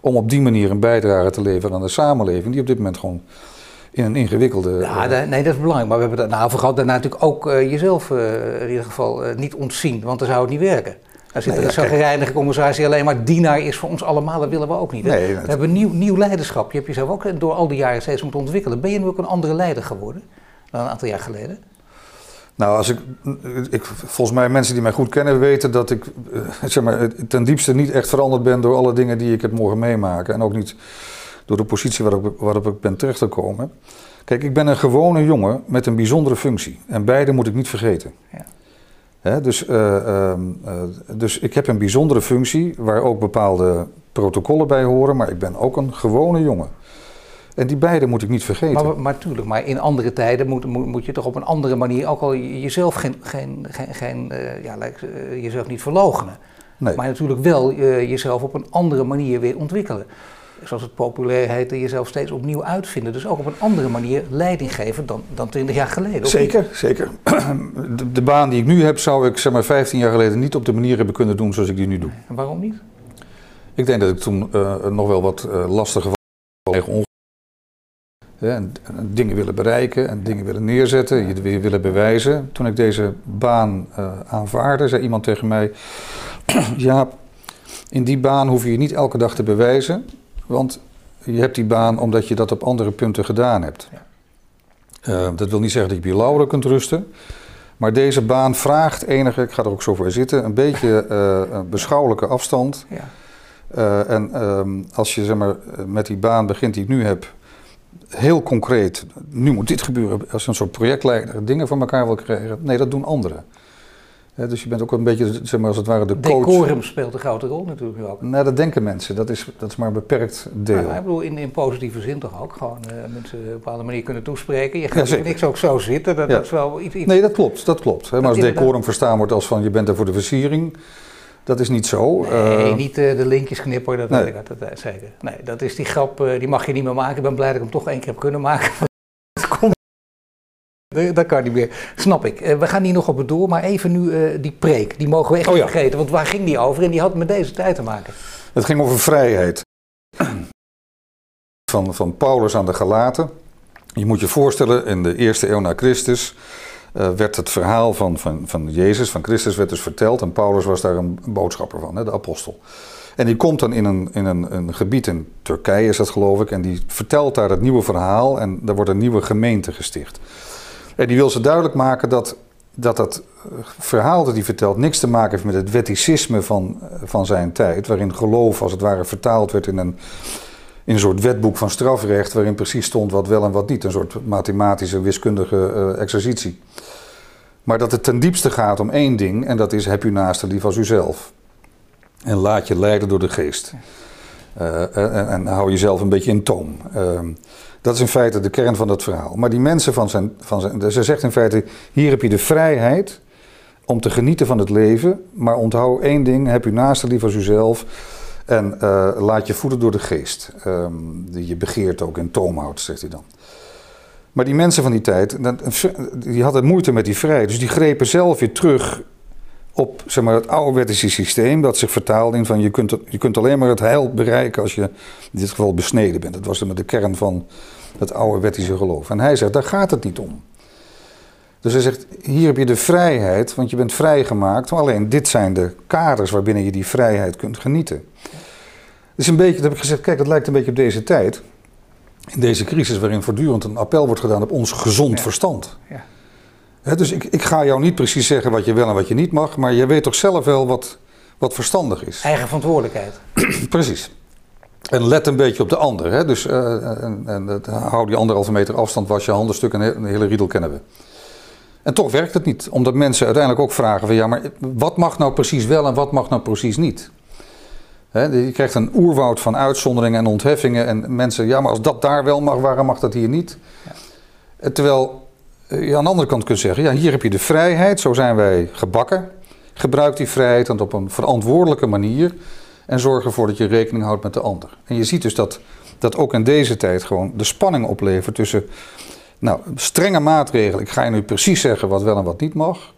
om op die manier een bijdrage te leveren aan de samenleving, die op dit moment gewoon in een ingewikkelde... Ja, uh, nee, dat is belangrijk. Maar we hebben daarna nou, gehad daarna natuurlijk ook uh, jezelf uh, in ieder geval niet ontzien, want dan zou het niet werken. Als zit nee, een gereinige commissaris die alleen maar dienaar is voor ons allemaal, dat willen we ook niet. Nee, we hebben nieuw, nieuw leiderschap. Je hebt jezelf ook door al die jaren steeds moeten ontwikkelen. Ben je nu ook een andere leider geworden dan een aantal jaar geleden? Nou, als ik, ik, volgens mij mensen die mij goed kennen weten dat ik zeg maar, ten diepste niet echt veranderd ben door alle dingen die ik heb mogen meemaken. En ook niet door de positie waarop, waarop ik ben terechtgekomen. Kijk, ik ben een gewone jongen met een bijzondere functie. En beide moet ik niet vergeten. Ja. dus, ehm, dus ik heb een bijzondere functie waar ook bepaalde protocollen bij horen, maar ik ben ook een gewone jongen. En die beide moet ik niet vergeten. Maar, maar tuurlijk, maar in andere tijden moet, moet, moet, je toch op een andere manier ook al jezelf, geen, geen, geen, geen uh, ja, jezelf niet verlogenen. Nee. Maar natuurlijk wel jezelf op een andere manier weer ontwikkelen. Zoals het populair heet, jezelf steeds opnieuw uitvinden. Dus ook op een andere manier leiding geven dan, dan 20 jaar geleden. Zeker, zeker. De, de, baan die ik nu heb, zou ik zeg maar 15 jaar geleden niet op de manier hebben kunnen doen zoals ik die nu doe. En waarom niet? Ik denk dat ik toen nog wel wat lastiger was en, dingen willen bereiken en dingen willen neerzetten, je weer willen bewijzen. Toen ik deze baan uh, aanvaarde, zei iemand tegen mij: Ja, in die baan hoef je je niet elke dag te bewijzen, want je hebt die baan omdat je dat op andere punten gedaan hebt. Ja. Uh, dat wil niet zeggen dat je op je lauren kunt rusten. Maar deze baan vraagt enige, ik ga er ook zo voor zitten, een beetje uh, beschouwelijke afstand. Ja. Uh, en uh, als je zeg maar, met die baan begint die ik nu heb, heel concreet, nu moet dit gebeuren, als een soort projectleider dingen van elkaar wil krijgen. Nee, dat doen anderen. Dus je bent ook een beetje, zeg maar, als het ware de coach. Decorum speelt een grote rol natuurlijk ook. Nou, dat denken mensen. Dat is, dat is maar een beperkt deel. Nou, ik bedoel, in, in positieve zin toch ook. Gewoon uh, mensen op een bepaalde manier kunnen toespreken. Je gaat ja, niks ook zo zitten. Dat, dat, is wel iets, iets... Nee, dat klopt. Dat klopt. maar als decorum verstaan wordt als van je bent er voor de versiering dat is niet zo. Nee, uh, niet uh, de linkjes knippen, dat nee. weet ik zeker. Nee, dat is die grap, die mag je niet meer maken. Ik ben blij dat ik hem toch één keer heb kunnen maken. Dat kan niet meer, snap ik. we gaan hier nog op het door, maar even nu die preek. Die mogen we echt oh, niet vergeten, want waar ging die over? En die had met deze tijd te maken. Het ging over vrijheid. Van, van Paulus aan de Galaten. Je moet je voorstellen, in de eerste eeuw na Christus uh, werd het verhaal van, van, van Jezus, van Christus, werd dus verteld. En Paulus was daar een boodschapper van, hè, de apostel. En die komt dan in, een, in een, een gebied in Turkije, is dat geloof ik. En die vertelt daar het nieuwe verhaal. En er wordt een nieuwe gemeente gesticht. En die wil ze duidelijk maken dat dat, dat verhaal dat hij vertelt niks te maken heeft met het wetticisme van, van zijn tijd. Waarin geloof als het ware vertaald werd in een, in een soort wetboek van strafrecht. Waarin precies stond wat wel en wat niet. Een soort mathematische, wiskundige uh, exercitie. Maar dat het ten diepste gaat om één ding, en dat is heb u naaste lief als uzelf. En laat je leiden door de geest. Uh, en, en, hou jezelf een beetje in toom. Uh, dat is in feite de kern van dat verhaal. Maar die mensen van zijn, van zijn. Ze zegt in feite: hier heb je de vrijheid om te genieten van het leven. Maar onthoud één ding: heb u naaste lief als uzelf. En uh, laat je voeden door de geest. Um, die je begeert ook in toom houdt, zegt hij dan. Maar die mensen van die tijd, die hadden moeite met die vrijheid. Dus die grepen zelf weer terug op zeg maar, het ouderwetse systeem. Dat zich vertaalde in van je kunt, je kunt alleen maar het heil bereiken als je in dit geval besneden bent. Dat was de kern van het ouderwetse geloof. En hij zegt, daar gaat het niet om. Dus hij zegt, hier heb je de vrijheid, want je bent vrijgemaakt. Maar alleen dit zijn de kaders waarbinnen je die vrijheid kunt genieten. Dus een beetje, dat heb ik gezegd, kijk, het lijkt een beetje op deze tijd in deze crisis waarin voortdurend een appel wordt gedaan op ons gezond verstand. Ja. Dus ik, ik ga jou niet precies zeggen wat je wel en wat je niet mag, maar je weet toch zelf wel wat, wat verstandig is. Eigen verantwoordelijkheid. precies. En let een beetje op de ander. Hè? Dus uh, en, en, hou die anderhalve meter afstand, was je handen stuk en een hele riedel kennen we. En toch werkt het niet, omdat mensen uiteindelijk ook vragen van ja, maar wat mag nou precies wel en wat mag nou precies niet? je krijgt een oerwoud van uitzonderingen en ontheffingen. En mensen, ja, maar als dat daar wel mag, waarom mag dat hier niet? Ja. Eh, terwijl je aan de andere kant kunt zeggen, ja, hier heb je de vrijheid, zo zijn wij gebakken. Gebruik die vrijheid dan op een verantwoordelijke manier. En zorg ervoor dat je rekening houdt met de ander. En je ziet dus dat, dat ook in deze tijd gewoon de spanning oplevert tussen nou, strenge maatregelen. Ik ga je nu precies zeggen wat wel en wat niet mag.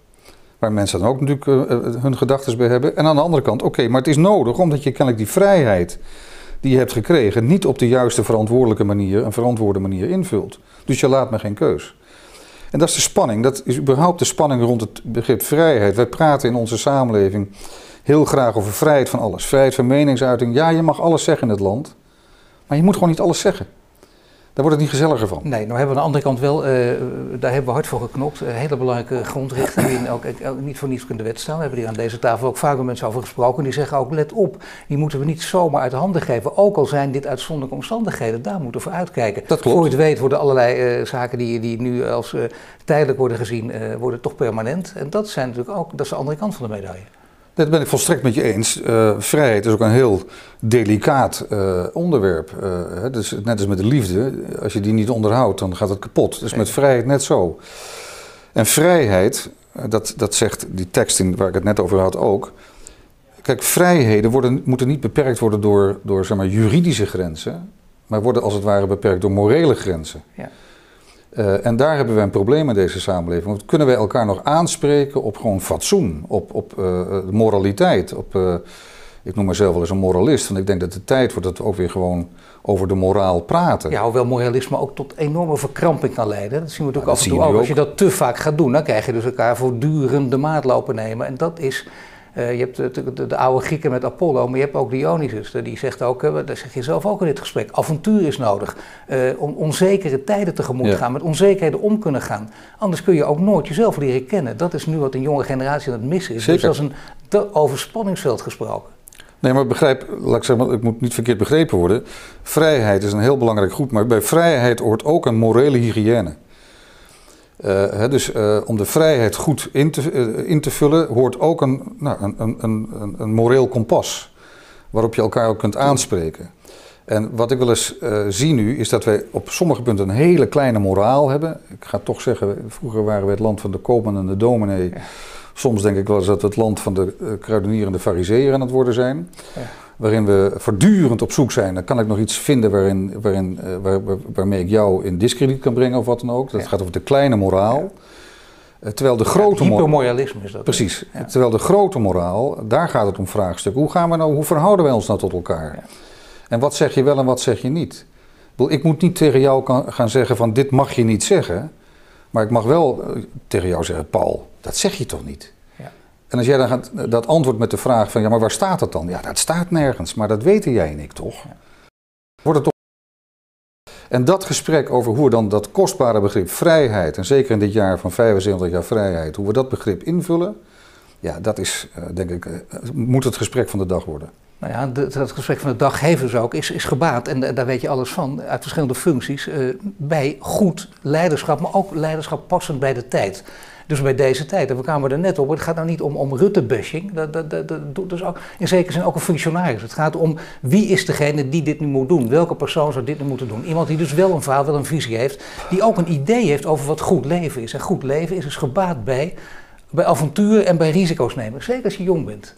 Waar mensen dan ook natuurlijk uh, hun gedachten bij hebben. En aan de andere kant, oké, maar het is nodig omdat je kennelijk die vrijheid die je hebt gekregen niet op de juiste verantwoordelijke manier, een verantwoorde manier invult. Dus je laat me geen keus. En dat is de spanning. Dat is überhaupt de spanning rond het begrip vrijheid. Wij praten in onze samenleving heel graag over vrijheid van alles. Vrijheid van meningsuiting. Ja, je mag alles zeggen in het land. Maar je moet gewoon niet alles zeggen. Daar wordt het niet gezelliger van. Nee, nou hebben we aan de andere kant wel, uh, daar hebben we hard voor geknopt. Hele belangrijke grondrechten die ook, ook, niet voor niets in de wet staan. We hebben hier aan deze tafel ook vaak met mensen over gesproken. Die zeggen ook, let op, die moeten we niet zomaar uit de handen geven. Ook al zijn dit uitzonderlijke omstandigheden, daar moeten we voor uitkijken. Dat klopt. Voor je het weet worden allerlei uh, zaken die, die nu als uh, tijdelijk worden gezien, worden toch permanent. En dat, zijn natuurlijk ook, dat is de andere kant van de medaille. Dat ben ik volstrekt met je eens. Uh, vrijheid is ook een heel delicaat uh, onderwerp. Uh, dus net als met de liefde, als je die niet onderhoudt, dan gaat het kapot. Dus met vrijheid net zo. En vrijheid, dat, dat zegt die tekst in, waar ik het net over had ook. Kijk, vrijheden worden, moeten niet beperkt worden door, door zeg maar, juridische grenzen, maar worden als het ware beperkt door morele grenzen. Ja. Uh, en daar hebben we een probleem in deze samenleving. Want kunnen wij elkaar nog aanspreken op gewoon fatsoen, op, op uh, moraliteit? Op, uh, ik noem mezelf wel eens een moralist, want ik denk dat het tijd wordt dat we ook weer gewoon over de moraal praten. Ja, hoewel moralisme ook tot enorme verkramping kan leiden. Dat zien we natuurlijk af en toe ook. Als je dat te vaak gaat doen, dan krijg je dus elkaar voortdurend de maat lopen nemen. En dat is uh, je hebt de, de, de, oude Grieken met Apollo, maar je hebt ook Dionysus. Die zegt ook, uh, dat zeg je zelf ook in dit gesprek, avontuur is nodig. Om onzekere tijden tegemoet te gaan, met onzekerheden om kunnen gaan. Anders kun je ook nooit jezelf leren kennen. Dat is nu wat een jonge generatie aan het missen is. Dus Zeker. Dus dat is een te overspanningsveld gesproken. Nee, maar begrijp, laat ik zeggen, ik moet niet verkeerd begrepen worden. Vrijheid is een heel belangrijk goed, maar bij vrijheid hoort ook een morele hygiëne. Uh, dus uh, om de vrijheid goed in te, uh, in te vullen, hoort ook een, nou, een, een, een, een, moreel kompas. Waarop je elkaar ook kunt aanspreken. En wat ik wel eens zie nu, is dat wij op sommige punten een hele kleine moraal hebben. Ik ga toch zeggen, vroeger waren we het land van de koopman en de dominee. Ja. Soms denk ik wel eens dat we het land van de kruidenier en de fariseer aan het worden zijn. Ja waarin we voortdurend op zoek zijn. Dan kan ik nog iets vinden waarin, waarin, uh, waar, waarmee ik jou in discrediet kan brengen of wat dan ook. Dat gaat over de kleine moraal. Uh, terwijl de grote ja, hypermoralisme is dat. Precies. Terwijl de grote moraal, daar gaat het om vraagstuk. Hoe gaan we nou, hoe verhouden wij ons nou tot elkaar? En wat zeg je wel en wat zeg je niet? Ik moet niet tegen jou kan, gaan zeggen van dit mag je niet zeggen. Maar ik mag wel uh, tegen jou zeggen, Paul, dat zeg je toch niet? En als jij dan gaat, dat antwoord met de vraag van, ja, maar waar staat het dan? Ja, dat staat nergens, maar dat weten jij en ik toch? Wordt het toch... En dat gesprek over hoe we dan dat kostbare begrip vrijheid, en zeker in dit jaar van 75 jaar vrijheid, hoe we dat begrip invullen, ja, dat is, uh, denk ik, uh, moet het gesprek van de dag worden. Nou ja, dat gesprek van de dag geven ze ook, is, is gebaat, en daar weet je alles van, uit verschillende functies, uh, bij goed leiderschap, maar ook leiderschap passend bij de tijd. Dus bij deze tijd, en we kwamen er net op, het gaat nou niet om, om Rutte-bashing. Dat, dat, dat, dat is ook, in zekere zin ook een functionaris. Het gaat om wie is degene die dit nu moet doen? Welke persoon zou dit nu moeten doen? Iemand die dus wel een verhaal, wel een visie heeft, die ook een idee heeft over wat goed leven is. En goed leven is dus gebaat bij, bij avonturen en bij risico's nemen. Zeker als je jong bent.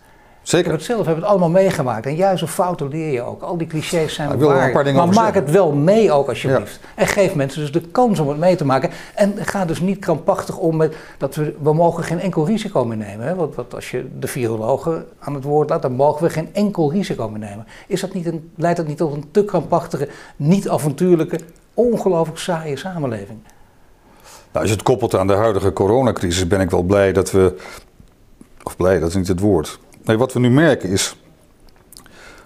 Zeker. Ik het zelf, heb het allemaal meegemaakt. En juist op fouten leer je ook. Al die clichés zijn waar. Maar maak het wel mee ook alsjeblieft. Ja. En geef mensen dus de kans om het mee te maken. En ga dus niet krampachtig om met dat we, we mogen geen enkel risico meer nemen. Hè? Want, want als je de virologen aan het woord laat, dan mogen we geen enkel risico meer nemen. Is dat niet een, leidt dat niet tot een te krampachtige, niet avontuurlijke, ongelooflijk saaie samenleving? Nou, als je het koppelt aan de huidige coronacrisis, ben ik wel blij dat we. Of blij, dat is niet het woord Nee, wat we nu merken is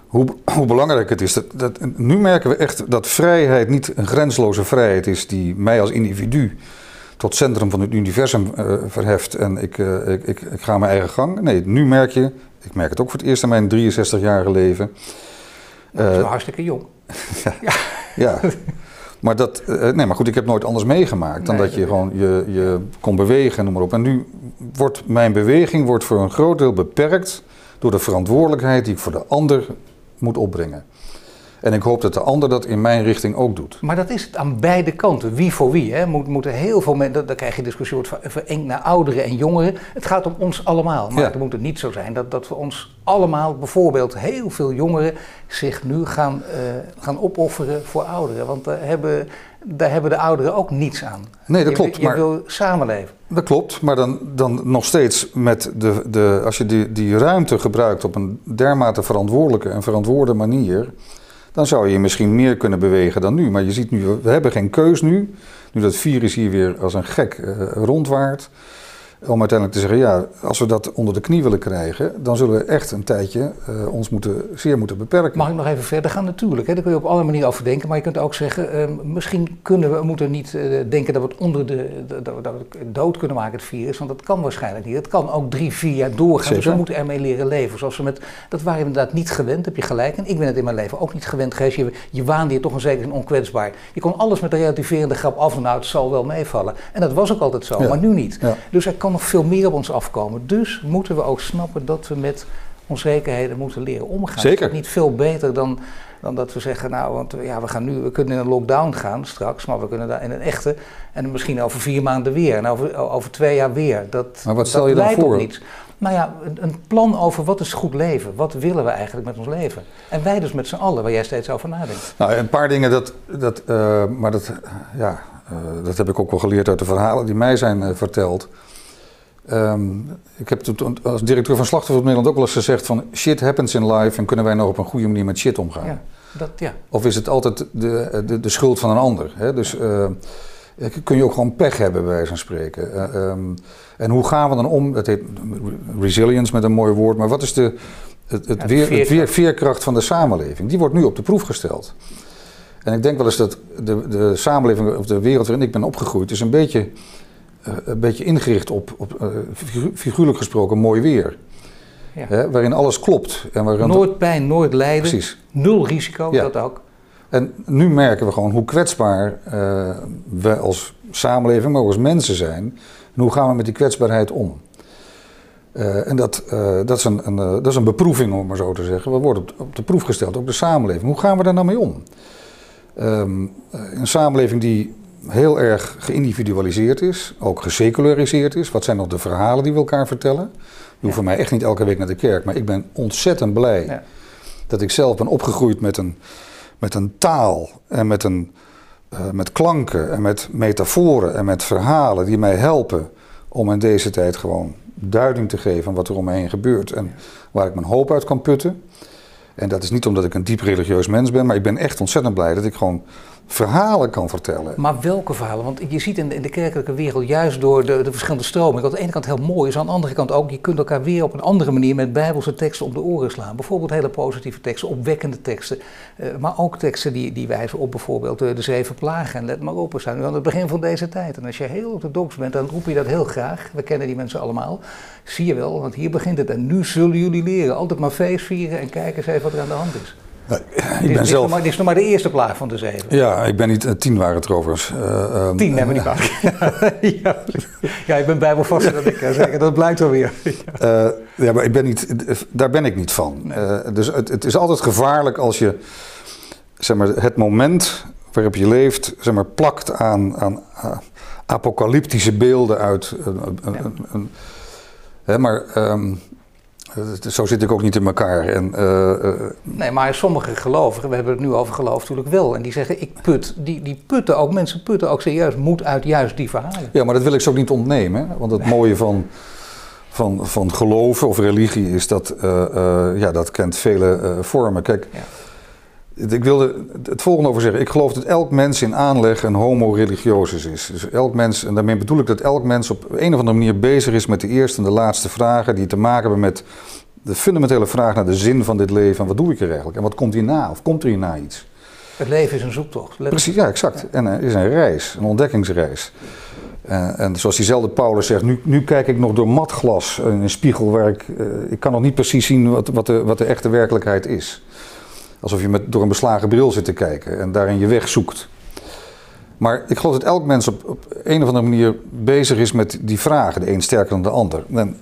hoe, hoe belangrijk het is. Dat, dat, nu merken we echt dat vrijheid niet een grensloze vrijheid is die mij als individu tot centrum van het universum uh, verheft en ik, uh, ik, ik, ik, ga mijn eigen gang. Nee, nu merk je, ik merk het ook voor het eerst in mijn 63-jarige leven. Dat is uh, hartstikke jong. ja, ja. ja. Maar dat, nee, maar goed, ik heb nooit anders meegemaakt dan nee, dat je gewoon je, je kon bewegen, noem maar op. En nu wordt mijn beweging wordt voor een groot deel beperkt door de verantwoordelijkheid die ik voor de ander moet opbrengen. En ik hoop dat de ander dat in mijn richting ook doet. Maar dat is het aan beide kanten. Wie voor wie. Hè? Moet, moeten heel veel mensen, dan krijg je discussie wordt verengd naar ouderen en jongeren. Het gaat om ons allemaal. Maar ja. dan moet het niet zo zijn dat, dat we ons allemaal, bijvoorbeeld heel veel jongeren, zich nu gaan, uh, gaan opofferen voor ouderen. Want daar hebben, daar hebben de ouderen ook niets aan. Nee, dat klopt. Je, je wil samenleven. Dat klopt, maar dan, dan nog steeds met de, de, als je die, die ruimte gebruikt op een dermate verantwoordelijke en verantwoorde manier dan zou je misschien meer kunnen bewegen dan nu. Maar je ziet nu, we hebben geen keus nu. Nu dat virus hier weer als een gek uh, rondwaart. Om uiteindelijk te zeggen, ja, als we dat onder de knie willen krijgen, dan zullen we echt een tijdje uh, ons moeten, zeer moeten beperken. Mag ik nog even verder gaan? Natuurlijk, hè? daar kun je op alle manieren over denken. Maar je kunt ook zeggen, uh, misschien kunnen we, moeten niet uh, denken dat we het onder de, dat, dat we het dood kunnen maken, het virus. Want dat kan waarschijnlijk niet. Het kan ook drie, vier jaar doorgaan. Zeker. Dus we moeten ermee leren leven. Zoals we met, dat waren we inderdaad niet gewend, heb je gelijk. En ik ben het in mijn leven ook niet gewend geweest. Je, je waande je toch een zekere onkwetsbaar. Je kon alles met een relativerende grap af en nou, het zal wel meevallen. En dat was ook altijd zo, maar nu niet. Ja. Dus er kan nog veel meer op ons afkomen. Dus moeten we ook snappen dat we met onzekerheden moeten leren omgaan. Zeker. Is niet veel beter dan, dan dat we zeggen, nou, want ja, we, gaan nu, we kunnen in een lockdown gaan straks, maar we kunnen daar in een echte en misschien over vier maanden weer en over, over twee jaar weer. Dat, maar wat stel je dan voor? Niet. Nou ja, een plan over wat is goed leven. Wat willen we eigenlijk met ons leven? En wij dus met z'n allen, waar jij steeds over nadenkt. Nou, een paar dingen, dat, dat, uh, maar dat, ja, uh, dat heb ik ook wel geleerd uit de verhalen die mij zijn uh, verteld. Um, ik heb als directeur van Slachtoffer Nederland ook wel eens gezegd van shit happens in life en kunnen wij nou op een goede manier met shit omgaan? Ja, dat, ja. Of is het altijd de, de, de schuld van een ander? Hè? Dus uh, kun je ook gewoon pech hebben bij wijze van spreken. Uh, um, en hoe gaan we dan om? Het heet resilience met een mooi woord, maar wat is de, het, het, ja, weer, veerkracht. het weer, veerkracht van de samenleving? Die wordt nu op de proef gesteld. En ik denk wel eens dat de, de samenleving of de wereld waarin ik ben opgegroeid is een beetje een beetje ingericht op, op uh, figuurlijk gesproken mooi weer. Ja. Hè, waarin alles klopt. En waarin nooit pijn, nooit lijden. Precies. Nul risico, ja. dat ook. En nu merken we gewoon hoe kwetsbaar uh, we als samenleving, maar ook als mensen zijn. En hoe gaan we met die kwetsbaarheid om? en dat, dat, is een, een dat is een beproeving, om maar zo te zeggen. We worden op, op de proef gesteld, ook de samenleving. Hoe gaan we daar nou mee om? Um, een samenleving die heel erg geïndividualiseerd is, ook geseculariseerd is. Wat zijn nog de verhalen die we elkaar vertellen? Je hoeft voor mij echt niet elke week naar de kerk, maar ik ben ontzettend blij ja. dat ik zelf ben opgegroeid met een, met een taal en met, een, uh, met klanken en met metaforen en met verhalen die mij helpen om in deze tijd gewoon duiding te geven aan wat er om me heen gebeurt en waar ik mijn hoop uit kan putten. En dat is niet omdat ik een diep religieus mens ben, maar ik ben echt ontzettend blij dat ik gewoon verhalen kan vertellen. Maar welke verhalen? Want je ziet in de, in de kerkelijke wereld juist door de, de verschillende stromingen, dat aan de ene kant heel mooi is, aan de andere kant ook, je kunt elkaar weer op een andere manier met bijbelse teksten op de oren slaan. Bijvoorbeeld hele positieve teksten, opwekkende teksten, uh, maar ook teksten die, die wijzen op bijvoorbeeld de, de zeven plagen. En let maar op, we zijn nu aan het begin van deze tijd. En als je heel orthodox bent, dan roep je dat heel graag. We kennen die mensen allemaal. Zie je wel, want hier begint het. En nu zullen jullie leren. Altijd maar feest vieren en kijken eens even wat er aan de hand is. Ik ben dit, zelf... Is maar, dit is nog maar de eerste plaag van de zeven. Ja, ik ben niet... Uh, tien waren het overigens. Uh, um, tien, neem me niet kwalijk. ja, ja, ik ben bijbelvaster dan ik, zeker. Dat blijkt wel weer. uh, ja, maar ik ben niet, daar ben ik niet van. Dus het, het, is altijd gevaarlijk als je zeg maar, het moment waarop je leeft zeg maar, plakt aan, aan apocalyptische beelden uit... Een, een, een, hè, maar... Um, zo zit ik ook niet in elkaar. En, uh, uh, nee, maar sommige gelovigen, we hebben het nu over geloof natuurlijk wel. En die zeggen, ik put, die, die putten ook, mensen putten ook serieus moed uit juist die verhalen. Ja, maar dat wil ik zo ook niet ontnemen. Want het mooie van, van, van geloven of religie is dat, uh, ja, dat kent vele vormen. Kijk, ja. Ik wilde het volgende over zeggen. Ik geloof dat elk mens in aanleg een homo religiosus is. Dus elk mens, en daarmee bedoel ik dat elk mens op een of andere manier bezig is met de eerste en de laatste vragen die te maken hebben met de fundamentele vraag naar de zin van dit leven. En wat doe ik er eigenlijk? En wat komt hierna? Of komt er hierna iets? Het leven is een zoektocht. Precies, ja, exact. En het is een reis, een ontdekkingsreis. En, en, zoals diezelfde Paulus zegt, nu, nu kijk ik nog door matglas in een spiegel waar ik, uh, ik kan nog niet precies zien wat, wat, de, wat de echte werkelijkheid is. Alsof je met, door een beslagen bril zit te kijken en daarin je weg zoekt. Maar ik geloof dat elk mens op, op een of andere manier bezig is met die vragen, de een sterker dan de ander. En,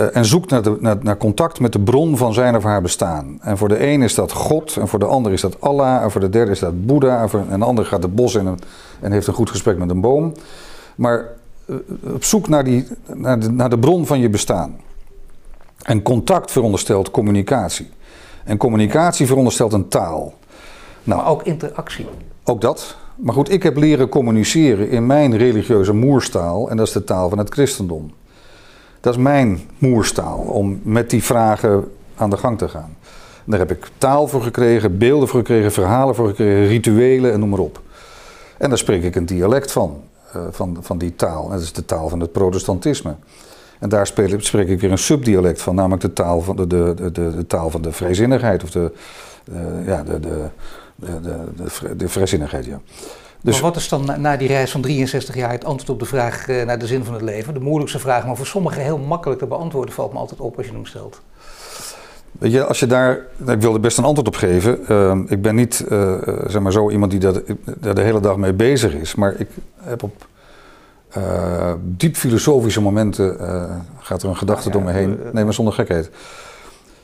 uh, en zoekt naar, de, naar, naar, contact met de bron van zijn of haar bestaan. En voor de een is dat God, en voor de ander is dat Allah, en voor de derde is dat Boeddha, en, voor, een ander gaat het bos in en, en heeft een goed gesprek met een boom. Maar uh, op zoek naar, die, naar, de, naar de bron van je bestaan. En contact veronderstelt communicatie. En communicatie veronderstelt een taal. Nou, maar ook interactie. Ook dat. Maar goed, ik heb leren communiceren in mijn religieuze moerstaal. En dat is de taal van het christendom. Dat is mijn moerstaal om met die vragen aan de gang te gaan. daar heb ik taal voor gekregen, beelden voor gekregen, verhalen voor gekregen, rituelen en noem maar op. En daar spreek ik een dialect van. van, van die taal. dat is de taal van het protestantisme. En daar spreek ik weer een subdialect van, namelijk de taal van de, de, de, de taal van de vrijzinnigheid. Of de, ja, de, de, de, de, ja. Dus, maar wat is dan na, die reis van 63 jaar het antwoord op de vraag naar de zin van het leven? De moeilijkste vraag, maar voor sommigen heel makkelijk te beantwoorden, valt me altijd op als je hem stelt. Weet je, als je daar, ik wil er best een antwoord op geven. Ehm, ik ben niet, uh, zeg maar zo iemand die daar, daar de hele dag mee bezig is. Maar ik heb op uh, diep filosofische momenten, gaat er een gedachte door me heen. Nee, maar zonder gekheid.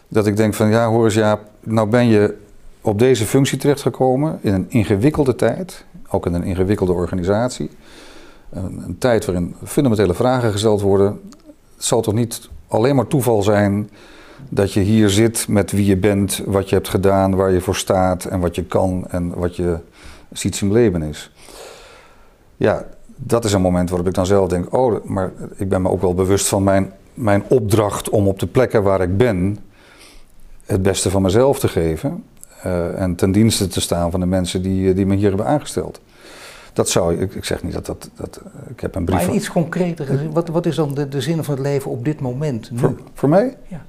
Dat ik denk van, ja hoor eens Jaap, nou ben je op deze functie terechtgekomen in een ingewikkelde tijd. Ook in een ingewikkelde organisatie. Een, een tijd waarin fundamentele vragen gesteld worden. Het zal toch niet alleen maar toeval zijn dat je hier zit met wie je bent, wat je hebt gedaan, waar je voor staat en wat je kan en wat je ziet zijn leven is. Ja, dat is een moment waarop ik dan zelf denk, oh, maar ik ben me ook wel bewust van mijn, mijn opdracht om op de plekken waar ik ben het beste van mezelf te geven uh, en ten dienste te staan van de mensen die, die me hier hebben aangesteld. Dat zou ik, ik zeg niet dat dat, dat ik heb een brief. Maar iets concreter, wat, wat is dan de, de zin van het leven op dit moment? Nu? Voor, voor mij? Ja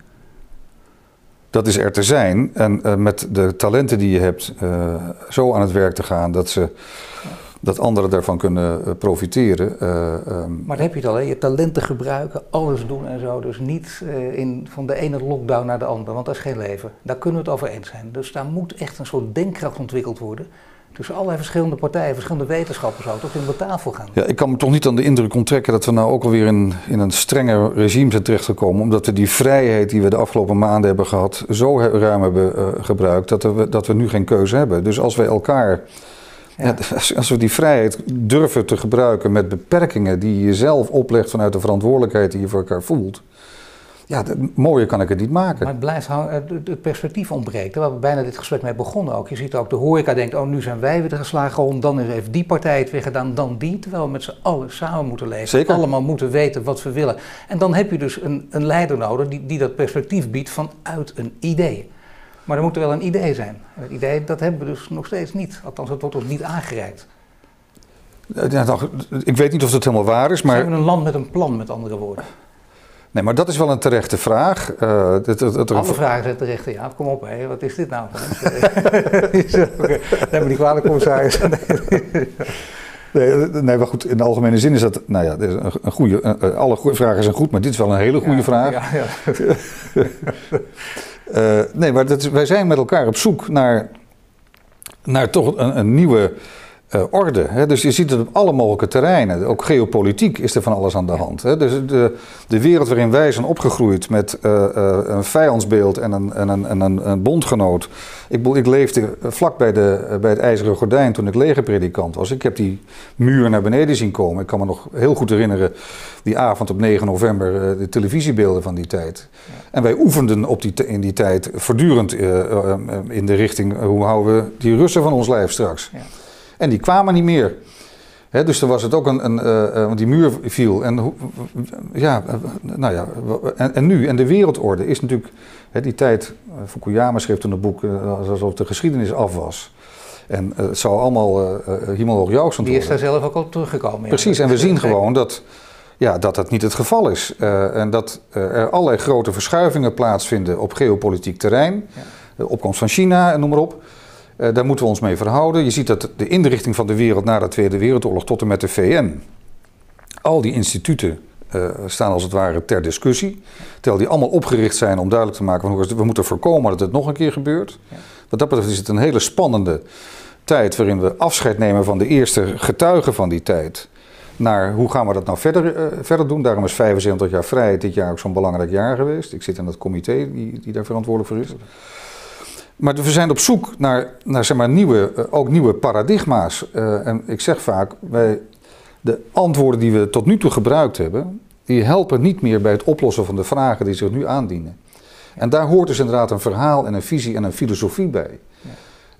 dat is er te zijn en uh, met de talenten die je hebt uh, zo aan het werk te gaan dat, ze, dat anderen daarvan kunnen uh, profiteren. Um, maar dan heb je het al, hè? je talenten gebruiken, alles doen en zo. Dus niet in, van de ene lockdown naar de andere, want dat is geen leven. Daar kunnen we het over eens zijn. Dus daar moet echt een soort denkkracht ontwikkeld worden tussen allerlei verschillende partijen, verschillende wetenschappers ook, toch in de tafel gaan. Ja, ik kan me toch niet aan de indruk onttrekken dat we nou ook alweer in, in een strenger regime zijn terechtgekomen. Omdat we die vrijheid die we de afgelopen maanden hebben gehad, zo ruim hebben uh, gebruikt, dat we, dat we nu geen keuze hebben. Dus als we elkaar. Ja. als we die vrijheid durven te gebruiken met beperkingen die je zelf oplegt vanuit de verantwoordelijkheid die je voor elkaar voelt ja, mooier kan ik het niet maken. Maar het blijft het perspectief ontbreekt. Waar we bijna dit gesprek mee begonnen ook. Je ziet ook de horeca denkt, oh nu zijn wij weer geslagen om, dan heeft die partij het weer gedaan, dan die. Terwijl we met z'n allen samen moeten leven. Zeker. Allemaal moeten weten wat we willen. En dan heb je dus een, een leider nodig die, die dat perspectief biedt vanuit een idee. Maar er moet er wel een idee zijn. En het idee, dat hebben we dus nog steeds niet. Althans, het wordt ons niet aangereikt. Ja, ik weet niet of dat helemaal waar is, maar... Zijn we een land met een plan, met andere woorden? Nee, maar dat is wel een terechte vraag. Uh, het, het, Alle vragen zijn terecht. Ja, kom op, hé. wat is dit nou? okay. Nee, maar die kwalijke commissaris. nee, nee, maar goed, in de algemene zin is dat, nou ja, een, een goede, alle goede vragen zijn goed, maar dit is wel een hele goede ja, vraag. Ja, ja. uh, nee, maar dat wij zijn met elkaar op zoek naar, naar toch een, een nieuwe uh, orde. Hè? Dus je ziet het op alle mogelijke terreinen. Ook geopolitiek is er van alles aan de hand. Hè? Dus de, de wereld waarin wij zijn opgegroeid met uh, uh, een vijandsbeeld en een, en een, en een, een bondgenoot. Ik, ik leefde vlak bij, de, bij het IJzeren Gordijn toen ik legerpredikant was. Ik heb die muur naar beneden zien komen. Ik kan me nog heel goed herinneren die avond op 9 november de televisiebeelden van die tijd. En wij oefenden op die, in die tijd voortdurend in de richting hoe houden we die Russen van ons lijf straks. Ja. En die kwamen niet meer. dus dan was het ook een, een uh, want die muur viel. En ja, eh, nou ja, en, en, nu, en de wereldorde is natuurlijk, die tijd, Fukuyama schreef toen een boek alsof de geschiedenis af was. En het zou allemaal uh, hemel Die is daar zelf ook al teruggekomen. Precies, en we zien gewoon dat, ja, dat dat niet het geval is. en dat er allerlei grote verschuivingen plaatsvinden op geopolitiek terrein. Ja. De opkomst van China en noem maar op. Uh, daar moeten we ons mee verhouden. Je ziet dat de inrichting van de wereld na de Tweede Wereldoorlog tot en met de VN, al die instituten uh, staan als het ware ter discussie. Terwijl die allemaal opgericht zijn om duidelijk te maken van we moeten voorkomen dat het nog een keer gebeurt. Ja. Wat dat betreft is het een hele spannende tijd waarin we afscheid nemen van de eerste getuigen van die tijd. Naar hoe gaan we dat nou verder, uh, verder doen? Daarom is 75 jaar vrijheid dit jaar ook zo'n belangrijk jaar geweest. Ik zit in dat comité die, die daar verantwoordelijk voor is. Maar we zijn op zoek naar, naar zeg maar, nieuwe, eh, ook nieuwe paradigma's. Uh, en ik zeg vaak, wij, de antwoorden die we tot nu toe gebruikt hebben, die helpen niet meer bij het oplossen van de vragen die zich nu aandienen. En daar hoort dus inderdaad een verhaal en een visie en een filosofie bij.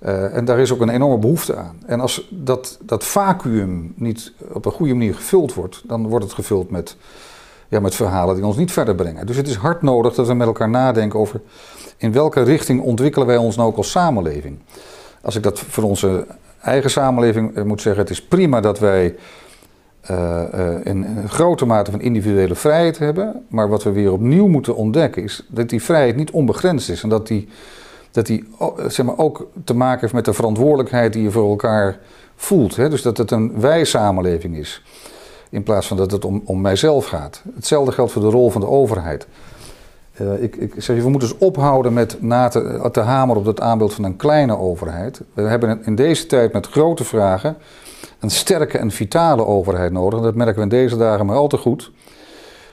Uh, en daar is ook een enorme behoefte aan. En als dat, dat vacuüm niet op een goede manier gevuld wordt, dan wordt het gevuld met, ja, met verhalen die ons niet verder brengen. Dus het is hard nodig dat we met elkaar nadenken over in welke richting ontwikkelen wij ons nou ook als samenleving? Als ik dat voor onze eigen samenleving eh, moet zeggen, het is prima dat wij een grote mate van individuele vrijheid hebben. Maar wat we weer opnieuw moeten ontdekken is dat die vrijheid niet onbegrensd is. En dat die, dat die zeg maar, ook te maken heeft met de verantwoordelijkheid die je voor elkaar voelt. Hè? Dus dat het een wij-samenleving is. In plaats van dat het om, om mijzelf gaat. Hetzelfde geldt voor de rol van de overheid. Uh, ik, ik zeg, we moeten dus ophouden met na te, te hameren op dat aanbeeld van een kleine overheid. We hebben in deze tijd met grote vragen een sterke en vitale overheid nodig. dat merken we in deze dagen maar al te goed.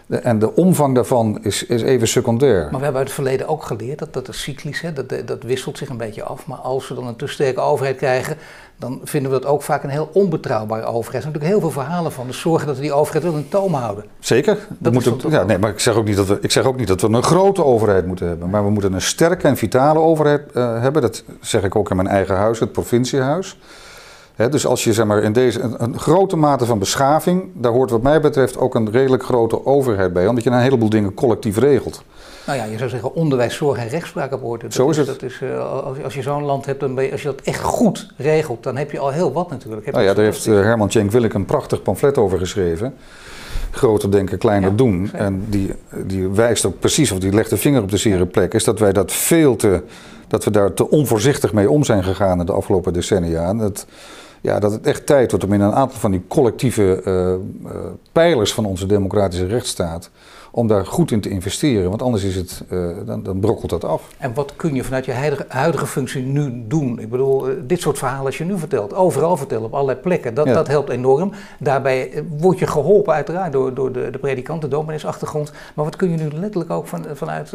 En de omvang daarvan is, is even secundair. Maar we hebben uit het verleden ook geleerd dat dat is cyclisch, hè? Dat, dat wisselt zich een beetje af. Maar als we dan een te sterke overheid krijgen, dan vinden we dat ook vaak een heel onbetrouwbare overheid. Er zijn natuurlijk heel veel verhalen van. Dus zorgen dat we die overheid wel in toom houden. Zeker. Dat moet ook, ja, nee, maar ik zeg, ook niet dat we, ik zeg ook niet dat we een grote overheid moeten hebben. Maar we moeten een sterke en vitale overheid uh, hebben. Dat zeg ik ook in mijn eigen huis, het provinciehuis dus als je zeg maar, in deze een, een, grote mate van beschaving, daar hoort wat mij betreft ook een redelijk grote overheid bij, omdat je een heleboel dingen collectief regelt. Nou ja, je zou zeggen onderwijs, zorg en rechtspraak op orde. Zo is, het. Dat is, uh, als, als je zo'n land hebt, dan je, als je dat echt goed regelt, dan heb je al heel wat natuurlijk. Heb nou ja, daar heeft uh, Herman Cenk Willink een prachtig pamflet over geschreven. Groter denken, kleiner doen. En die, die wijst ook precies, of die legt de vinger op de zere plek, is dat wij dat veel te, dat we daar te onvoorzichtig mee om zijn gegaan in de afgelopen decennia. En dat, ja, dat het echt tijd wordt om in een aantal van die collectieve uh, pijlers van onze democratische rechtsstaat om daar goed in te investeren. Want anders is het, uh, dan, dan, brokkelt dat af. En wat kun je vanuit je huidige, huidige functie nu doen? Ik bedoel, dit soort verhalen als je nu vertelt, overal vertellen, op allerlei plekken, dat, dat helpt enorm. Daarbij word je geholpen uiteraard door, door de, de predikant, de domineesachtergrond. Maar wat kun je nu letterlijk ook van, vanuit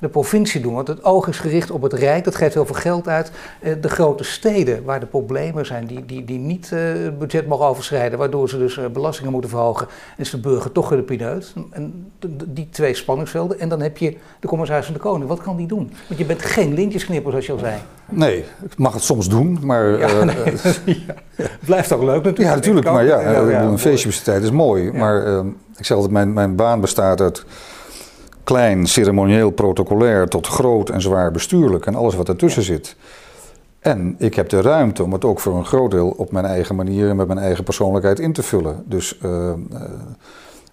de provincie doen? Want het oog is gericht op het Rijk, dat geeft heel veel geld uit. de grote steden waar de problemen zijn, die, die, die niet het budget mogen overschrijden, waardoor ze dus belastingen moeten verhogen, is de burger toch weer de pineut. En die twee spanningsvelden. En dan heb je de commissaris van de Koning. Wat kan die doen? Want je bent geen lintjesknipper, zoals je al zei. Nee, ik mag het soms doen, maar... Ja, uh, nee, ja. Blijft ook leuk natuurlijk. Ja, natuurlijk, maar ja, een feestje is mooi. Maar uh, ik zeg altijd, mijn, mijn baan bestaat uit klein, ceremonieel, protocolair... tot groot en zwaar bestuurlijk en alles wat ertussen zit. En ik heb de ruimte om het ook voor een groot deel op mijn eigen manier en met mijn eigen persoonlijkheid in te vullen. Dus uh,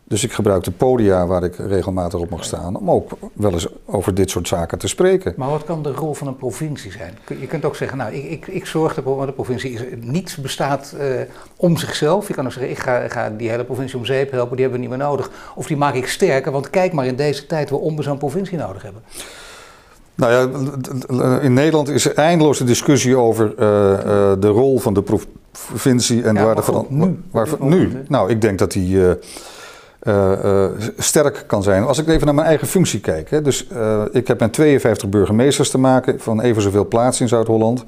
dus ik gebruik de podia waar ik regelmatig op mag staan om ook wel eens over dit soort zaken te spreken. Maar wat kan de rol van een provincie zijn? Je kunt ook zeggen, nou, ik, ik, ik zorg ervoor, de provincie is, niets bestaat uh, om zichzelf. Je kan ook zeggen, ik ga, ga, die hele provincie om zeep helpen, die hebben we niet meer nodig. Of die maak ik sterker, want kijk maar in deze tijd waarom we zo'n provincie nodig hebben. Nou ja, in Nederland is er eindeloze discussie over uh, uh, de rol van de provincie en ja, waar de van. Nu, waar, nu. Nou, ik denk dat die uh, sterk kan zijn. Als ik even naar mijn eigen functie kijk. Hè, dus uh, ik heb met 52 burgemeesters te maken van even zoveel plaatsen in Zuid-Holland.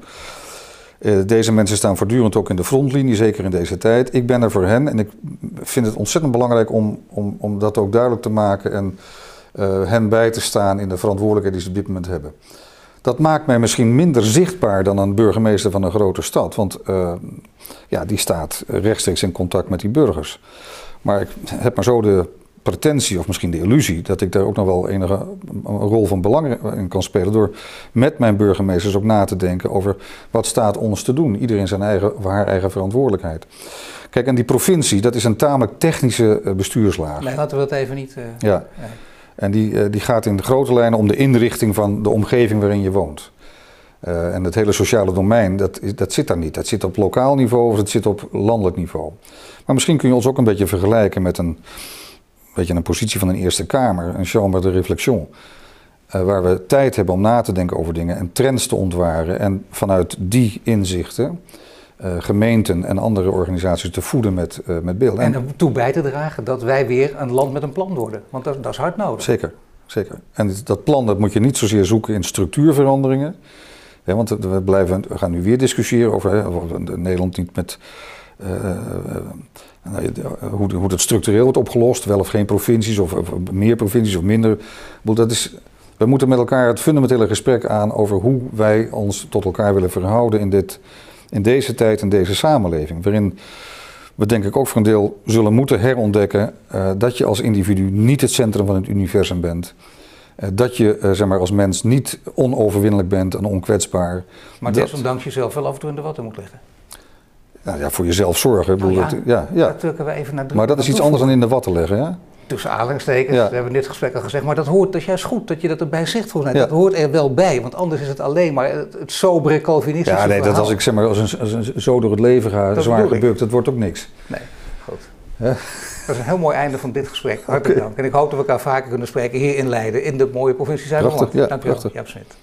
deze mensen staan voortdurend ook in de frontlinie, zeker in deze tijd. Ik ben er voor hen en ik vind het ontzettend belangrijk om, om, om dat ook duidelijk te maken en hen bij te staan in de verantwoordelijkheid die ze op dit moment hebben. Dat maakt mij misschien minder zichtbaar dan een burgemeester van een grote stad, want ja, die staat rechtstreeks in contact met die burgers. Maar ik heb maar zo de pretentie, of misschien de illusie, dat ik daar ook nog wel enige een rol van belang in kan spelen. Door met mijn burgemeesters ook na te denken over wat staat ons te doen. Iedereen zijn eigen, haar eigen verantwoordelijkheid. Kijk, en die provincie, dat is een tamelijk technische eh, bestuurslaag. Nee, laten we dat even niet. Uh, ja. En die, uh, die gaat in de grote lijnen om de inrichting van de omgeving waarin je woont. Uh, en het hele sociale domein, dat, dat zit daar niet. Dat zit op lokaal niveau of het zit op landelijk niveau. Maar misschien kun je ons ook een beetje vergelijken met een, beetje een positie van een Eerste Kamer, een chambre de réflexion. Uh, waar we tijd hebben om na te denken over dingen en trends te ontwaren. En vanuit die inzichten uh, gemeenten en andere organisaties te voeden met, uh, met beelden. En ertoe bij te dragen dat wij weer een land met een plan worden. Want dat, dat is hard nodig. Zeker, zeker. En dat plan dat moet je niet zozeer zoeken in structuurveranderingen. Want we, blijven, we gaan nu weer discussiëren over Nederland niet met uh, hoe, hoe dat structureel wordt opgelost, wel of geen provincies, of, meer provincies of minder. Dat is, we moeten met elkaar het fundamentele gesprek aan over hoe wij ons tot elkaar willen verhouden in, dit, in deze tijd en deze samenleving. Waarin we denk ik ook voor een deel zullen moeten herontdekken uh, dat je als individu niet het centrum van het universum bent. Uh, dat je uh, zeg maar, als mens niet onoverwinnelijk bent en onkwetsbaar. Maar desondanks jezelf wel af en toe in de watten moet leggen. Nou ja, voor jezelf zorgen. Nou ja, dat, ja, ja. we even naar maar dat is iets anders dan in de watten leggen, hè? Tussen aanhalingstekens, ja. we hebben in dit gesprek al gezegd. Maar dat hoort, dat is juist goed dat je dat erbij zegt volgens mij. Dat hoort er wel bij, want anders is het alleen maar het, het sobere Calvinistische Ja, nee, dat als ik zeg maar als een, als een zo door het leven ga, dat zwaar gebukt, dat wordt ook niks. Nee, goed. Dat is een heel mooi einde van dit gesprek. Hartelijk dank. En ik hoop dat we elkaar vaker kunnen spreken hier in Leiden, in de mooie provincie Zuid-Holland. Ja, Dank u wel, Jaap Smit.